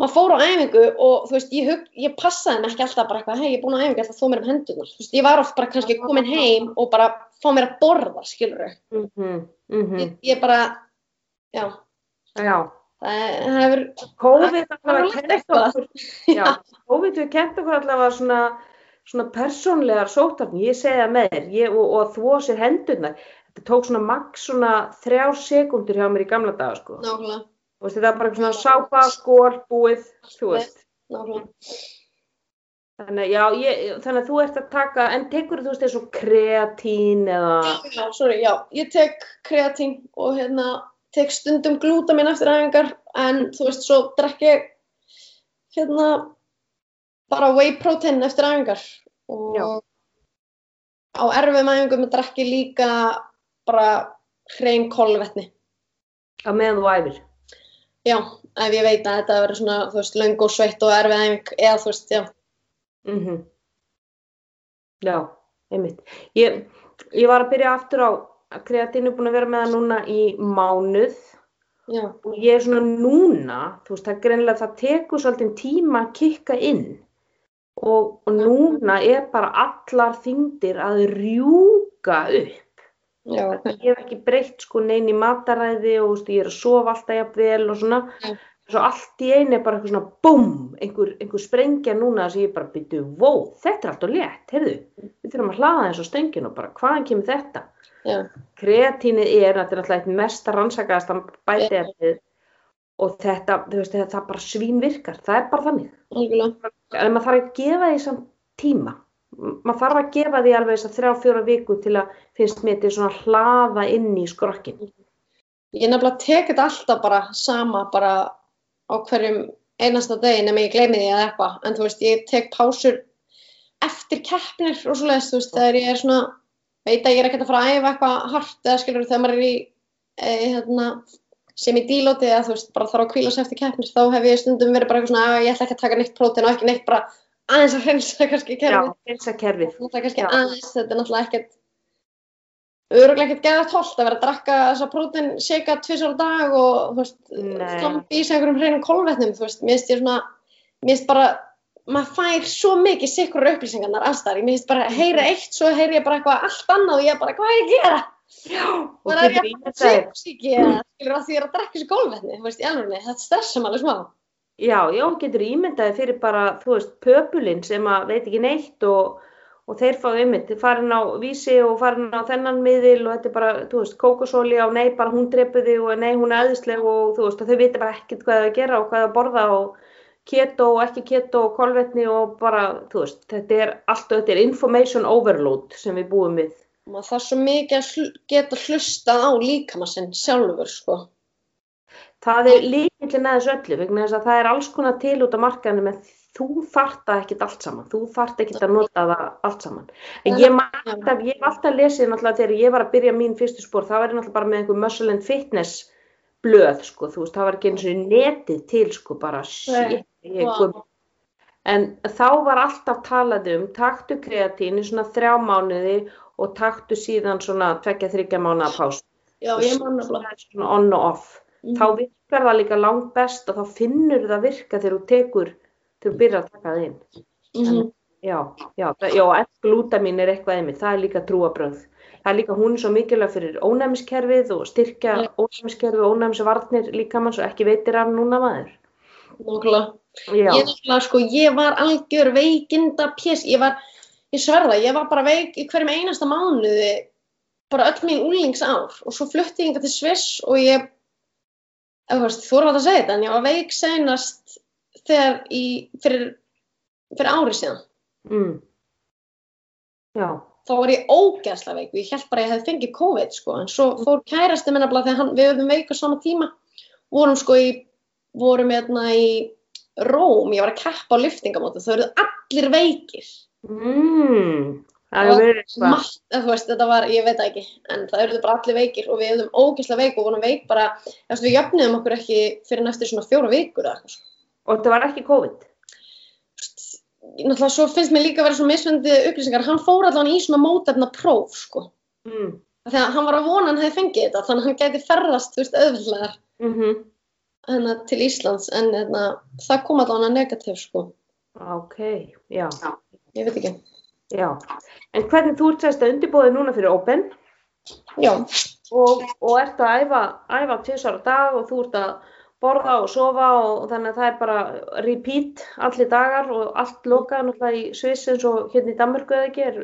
maður fór á æfingu og þú veist ég, hug, ég passaði mig ekki alltaf bara eitthvað hei, ég er búin á æfingu, alltaf þó mér um hendunar þú veist, ég var oft bara kannski komin heim og bara fá mér að borða, skilur þau mhm, mhm, ég, ég bara já, já. það hefur COVID hefur kent okkur allavega svona, svona persónlegar sótarni, ég segi það með þér, og, og þvó sér hendurnar, þetta tók svona max svona þrjár sekundur hjá mér í gamla daga, sko. nákvæmlega, Þú veist, þetta var bara svona sápa, skól, búið, þú veist. Þannig, að, já, ég, þannig að þú ert að taka, en tekur þú veist eins og kreatín eða, já, sorry, já, ég tek kreatín og hérna tek stundum glúta minn eftir æfingar en þú veist, svo drekk ég hérna bara whey protein eftir æfingar og Já. á erfum æfingum drekk ég líka bara hrein kolvetni á meðan þú æfir? Já, ef ég veit að þetta verður svona, þú veist, löng og sveitt og erfið æfing eða þú veist, já, Mm Já, einmitt. Ég, ég var að byrja aftur á að kreatín er búin að vera með það núna í mánuð. Já, og ég er svona núna, þú veist, það greinilega það tekur svolítið tíma að kikka inn. Og, og núna er bara allar þingdir að rjúka upp. Ég hef ekki breytt sko neinn í mataræði og veist, ég er að sofa alltaf jafnvel og svona. Já. Svo allt í einu er bara eitthvað svona búm, einhver, einhver sprengja núna sem ég bara byrju, vó, þetta er alltaf létt, heyrðu, við þurfum að hlaða eins og stöngin og bara hvaðan kemur þetta? já, Kreatínið er náttúrulega eitt mesta rannsakaðasta bæti eftir og þetta, þú veist, það bara svín virkar, það er bara þannig. En maður þarf að gefa því samt tíma. Maður þarf að gefa því alveg þess að þrjá, fjóra viku til að finnst mér til svona hlaða inn í skrokkin. ég nefnilega tek þetta alltaf bara sama bara á hverjum einasta degi nema ég gleymi því eða eitthvað, en þú veist, ég tek pásur eftir keppnir og svoleiðis, þú veist, þegar ég er svona veit að ég er ekkert að fara að æfa eitthvað hart eða skilur þegar maður er í e, hérna, sem í dílóti eða þú veist, bara þarf að kvíla sig eftir keppnir þá hef ég stundum verið bara eitthvað svona að ég ætla ekki að taka neitt prótein og ekki neitt bara aðeins að hreinsa kannski Já, kerfið finsa kerfið. náttúrulega kannski Já. aðeins, þetta er náttúrulega ekkert öruglega ekkert geðað tólt að vera að drakka þessa prótein shake tvisar á dag og þú veist, slampi í sig einhverjum hreinum kolvetnum, þú veist, mér finnst ég svona mér finnst bara, maður fær svo mikið sikkur upplýsingarnar allstar mér finnst bara að heyra eitt, svo heyri ég bara eitthvað allt annað og ég er bara, hvað er ég að gera? Já, og Bara er ég að þér. sykursýki eða skilur að því ég er að drakka þessi kolvetni, þú veist, í alveg, þetta stressa alveg smá. Já, já, getur ímyndaði fyrir bara, þú veist, pöpulinn sem að veit ekki neitt og, og þeir fá einmitt, farin á vísi og farin á þennan miðil og þetta er bara, þú veist, kókosóli og nei, bara hún drepu þig og nei, hún er aðeinsleg og þú veist, og þau vita bara ekkert hvað það að gera og hvað það að borða og keto og ekki keto og kolvetni og bara, þú veist, þetta er allt og þetta er information overload sem við búum við. Maður þarf svo mikið að geta hlustað á líkama sinn sjálfur, sko. Það er líkillin að þessu öllu vegna þess að það er alls konar til út á markaðinu með þú þart það ekkert allt saman, þú þart ekkert að nota það allt saman. Ég, hef alltaf lesið náttúrulega þegar ég var að byrja mín fyrstu spór, það var ég náttúrulega bara með einhver muscle and fitness blöð, sko, þú veist, það var ekki eins og netið til, sko, bara shit, kom. En þá var alltaf talað um, taktu kreatín í svona þrjá mánuði og taktu síðan svona tvekja þryggja mánuða pás. Já, ég man nefnilega. Svona on og off Mhm. þá virkar það líka langt best og þá finnur það virka þegar þú tekur þegar þú byrjar að taka það inn Mhm. já, já, það- já, L-glútamín er eitthvað einmitt, það er líka trúabröð það er líka, hún svo mikilvæg fyrir ónæmiskerfið og styrkja Já. ónæmiskerfið og ónæmisvarnir líka mann svo ekki veitir af núna maður Nákvæmlega. já, Ég sko, ég var algjör veikinda pjess. Ég var, ég sverða, ég var bara veik í hverjum einasta mánuði, bara öll mín úlingsár. Og svo flutti ég hingað til Sviss og ég, þú veist, þú erum að segja þetta, en ég var veik senast þegar í, fyrir, fyrir ári síðan. mm. já, Þá var ég ógeðslega veik og ég held bara að ég hefði fengið COVID, sko. En svo fór kærasti minna bara þegar hann, við höfum veik á sama tíma, vorum sko í vorum hérna í Róm, ég var að keppa á lyftingamóti, þau eruð allir veikir. Mm, það eitthvað. Margt, þú veist, þetta var, ég veit ekki, en það eruð bara allir veikir og við hefðum ógeðslega veik og vorum veik bara, veist, við jöfnum okkur ekki fyrir næstur svona fjóra vikur sko. Og þetta var ekki COVID. Þú veist, Náttúrulega svo finnst mér líka að vera svo misfendi upplýsingar, hann fór allavega í svona mótefna próf, sko. Mm. Þegar hann var að vona að hann hefði fengið þetta, þannig að hann gæti ferðast, þú veist, auðvitað Mm -hmm. hérna, til Íslands, en hérna, það kom allavega negativ, sko. Ok, já, ekki. Já. En hvernig þú ert sérst að undirbúið núna fyrir Open Já, og, og ert að æfa, æfa tvisar á dag og þú ert að borða og sofa og, þannig að það er bara repeat allir dagar og allt lokað náttúrulega í Sviss eins og hérna í Danmörku eða ekki, er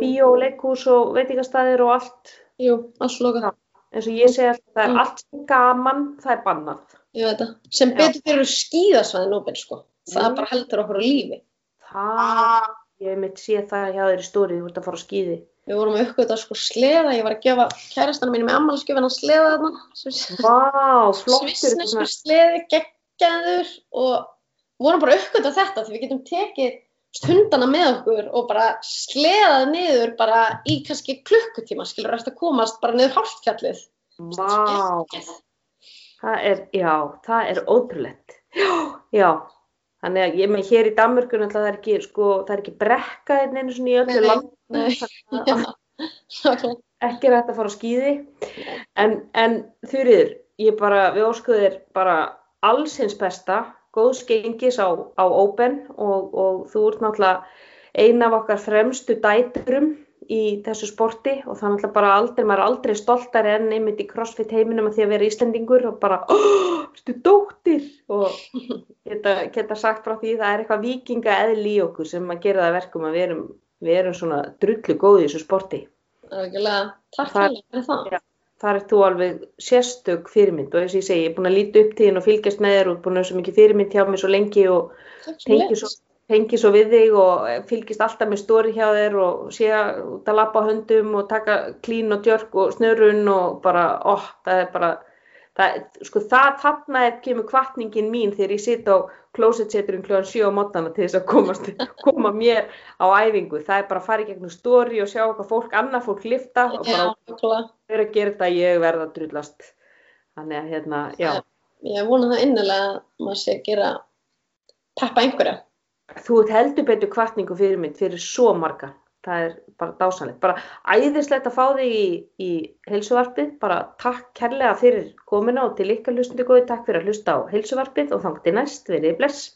bíó, leikhús og veitingastæðir og allt jú, allt lokað. eins og ég segi alltaf, það er Mm. allt gaman, það er bannað. Ég veit það. Sem betur fyrir skíðasvæðin óbel, sko. Það Mm. bara heldur okkur á lífi. Það, ég mitt sé það hjá í stórið, þú ert að fara á skíði. Við vorum að uppgöta sko sleða, ég var að gefa kærastanum mínu með ammálskjöfin að sleða þarna. Vá, flottur. Svissneskur sleði, geggjaður og vorum bara að uppgöta þetta því við getum tekið hundana með okkur og bara sleðað niður bara í kannski klukkutíma, skilur eftir að komast bara niður hálftjallið. Vá, það er, já, það er ótrúlegt. Já, já. Þannig að ég með hér í Danmörku náttúrulega það er ekki, sko, það er ekki brekka hérna einu svona í öllu Nei, land. Nei, já, nákvæmlega. Ekki hægt að fara á skíði. En, en Þurriður, ég bara, við óskuðu þér bara alls hins besta, góðs gengis á, á Open og, og þú ert náttúrulega ein af okkar fremstu dæturum í þessu sporti og það er náttúrulega bara aldrei, maður er aldrei stoltari enn einmitt í crossfit heiminum að því að vera Íslendingur og bara, oh, stu dóttir og geta, geta sagt frá því það er eitthvað vikinga eðli í okkur sem að gera það að verkum að við erum, við erum svona drullu góði í þessu sporti. Það er ekki lega, takk Það- fyrir fyrir það. Já. þar er þú alveg sérstök fyrirmynd og eins og ég segi, ég er búin að líta upp þín og fylgjast með þér og búin að vera svo mikið fyrirmynd hjá mér svo lengi og Takk tengi fyrir svo, tengi svo við þig og fylgist alltaf með stóri hjá þér og sé út að lappa á höndum og taka klín og djörg og snörun og bara, ó, það er bara það, sko það, þarna er kemur kvartningin mín þegar ég sitt á klósetseturinn kljóðan 7 á mótana til þess að komast, koma mér á æfingu, það er bara að fara í gegnum stóri og sjá hvað fólk, annað fólk lifta og bara er að gera þetta ég verða að drullast. Þannig að hérna, já. Ég vona það innilega að maður sé að gera peppa einhverja. Þú ert heldur betur kvartningu fyrir mynd fyrir svo marga það er bara dásanlegt, bara æðislegt að fá þig í, í heilsuvarpið. Bara takk kærlega fyrir komina og til ykkar hlustandi góði, takk fyrir að hlusta á heilsuvarpið og þangt til næst, verið bless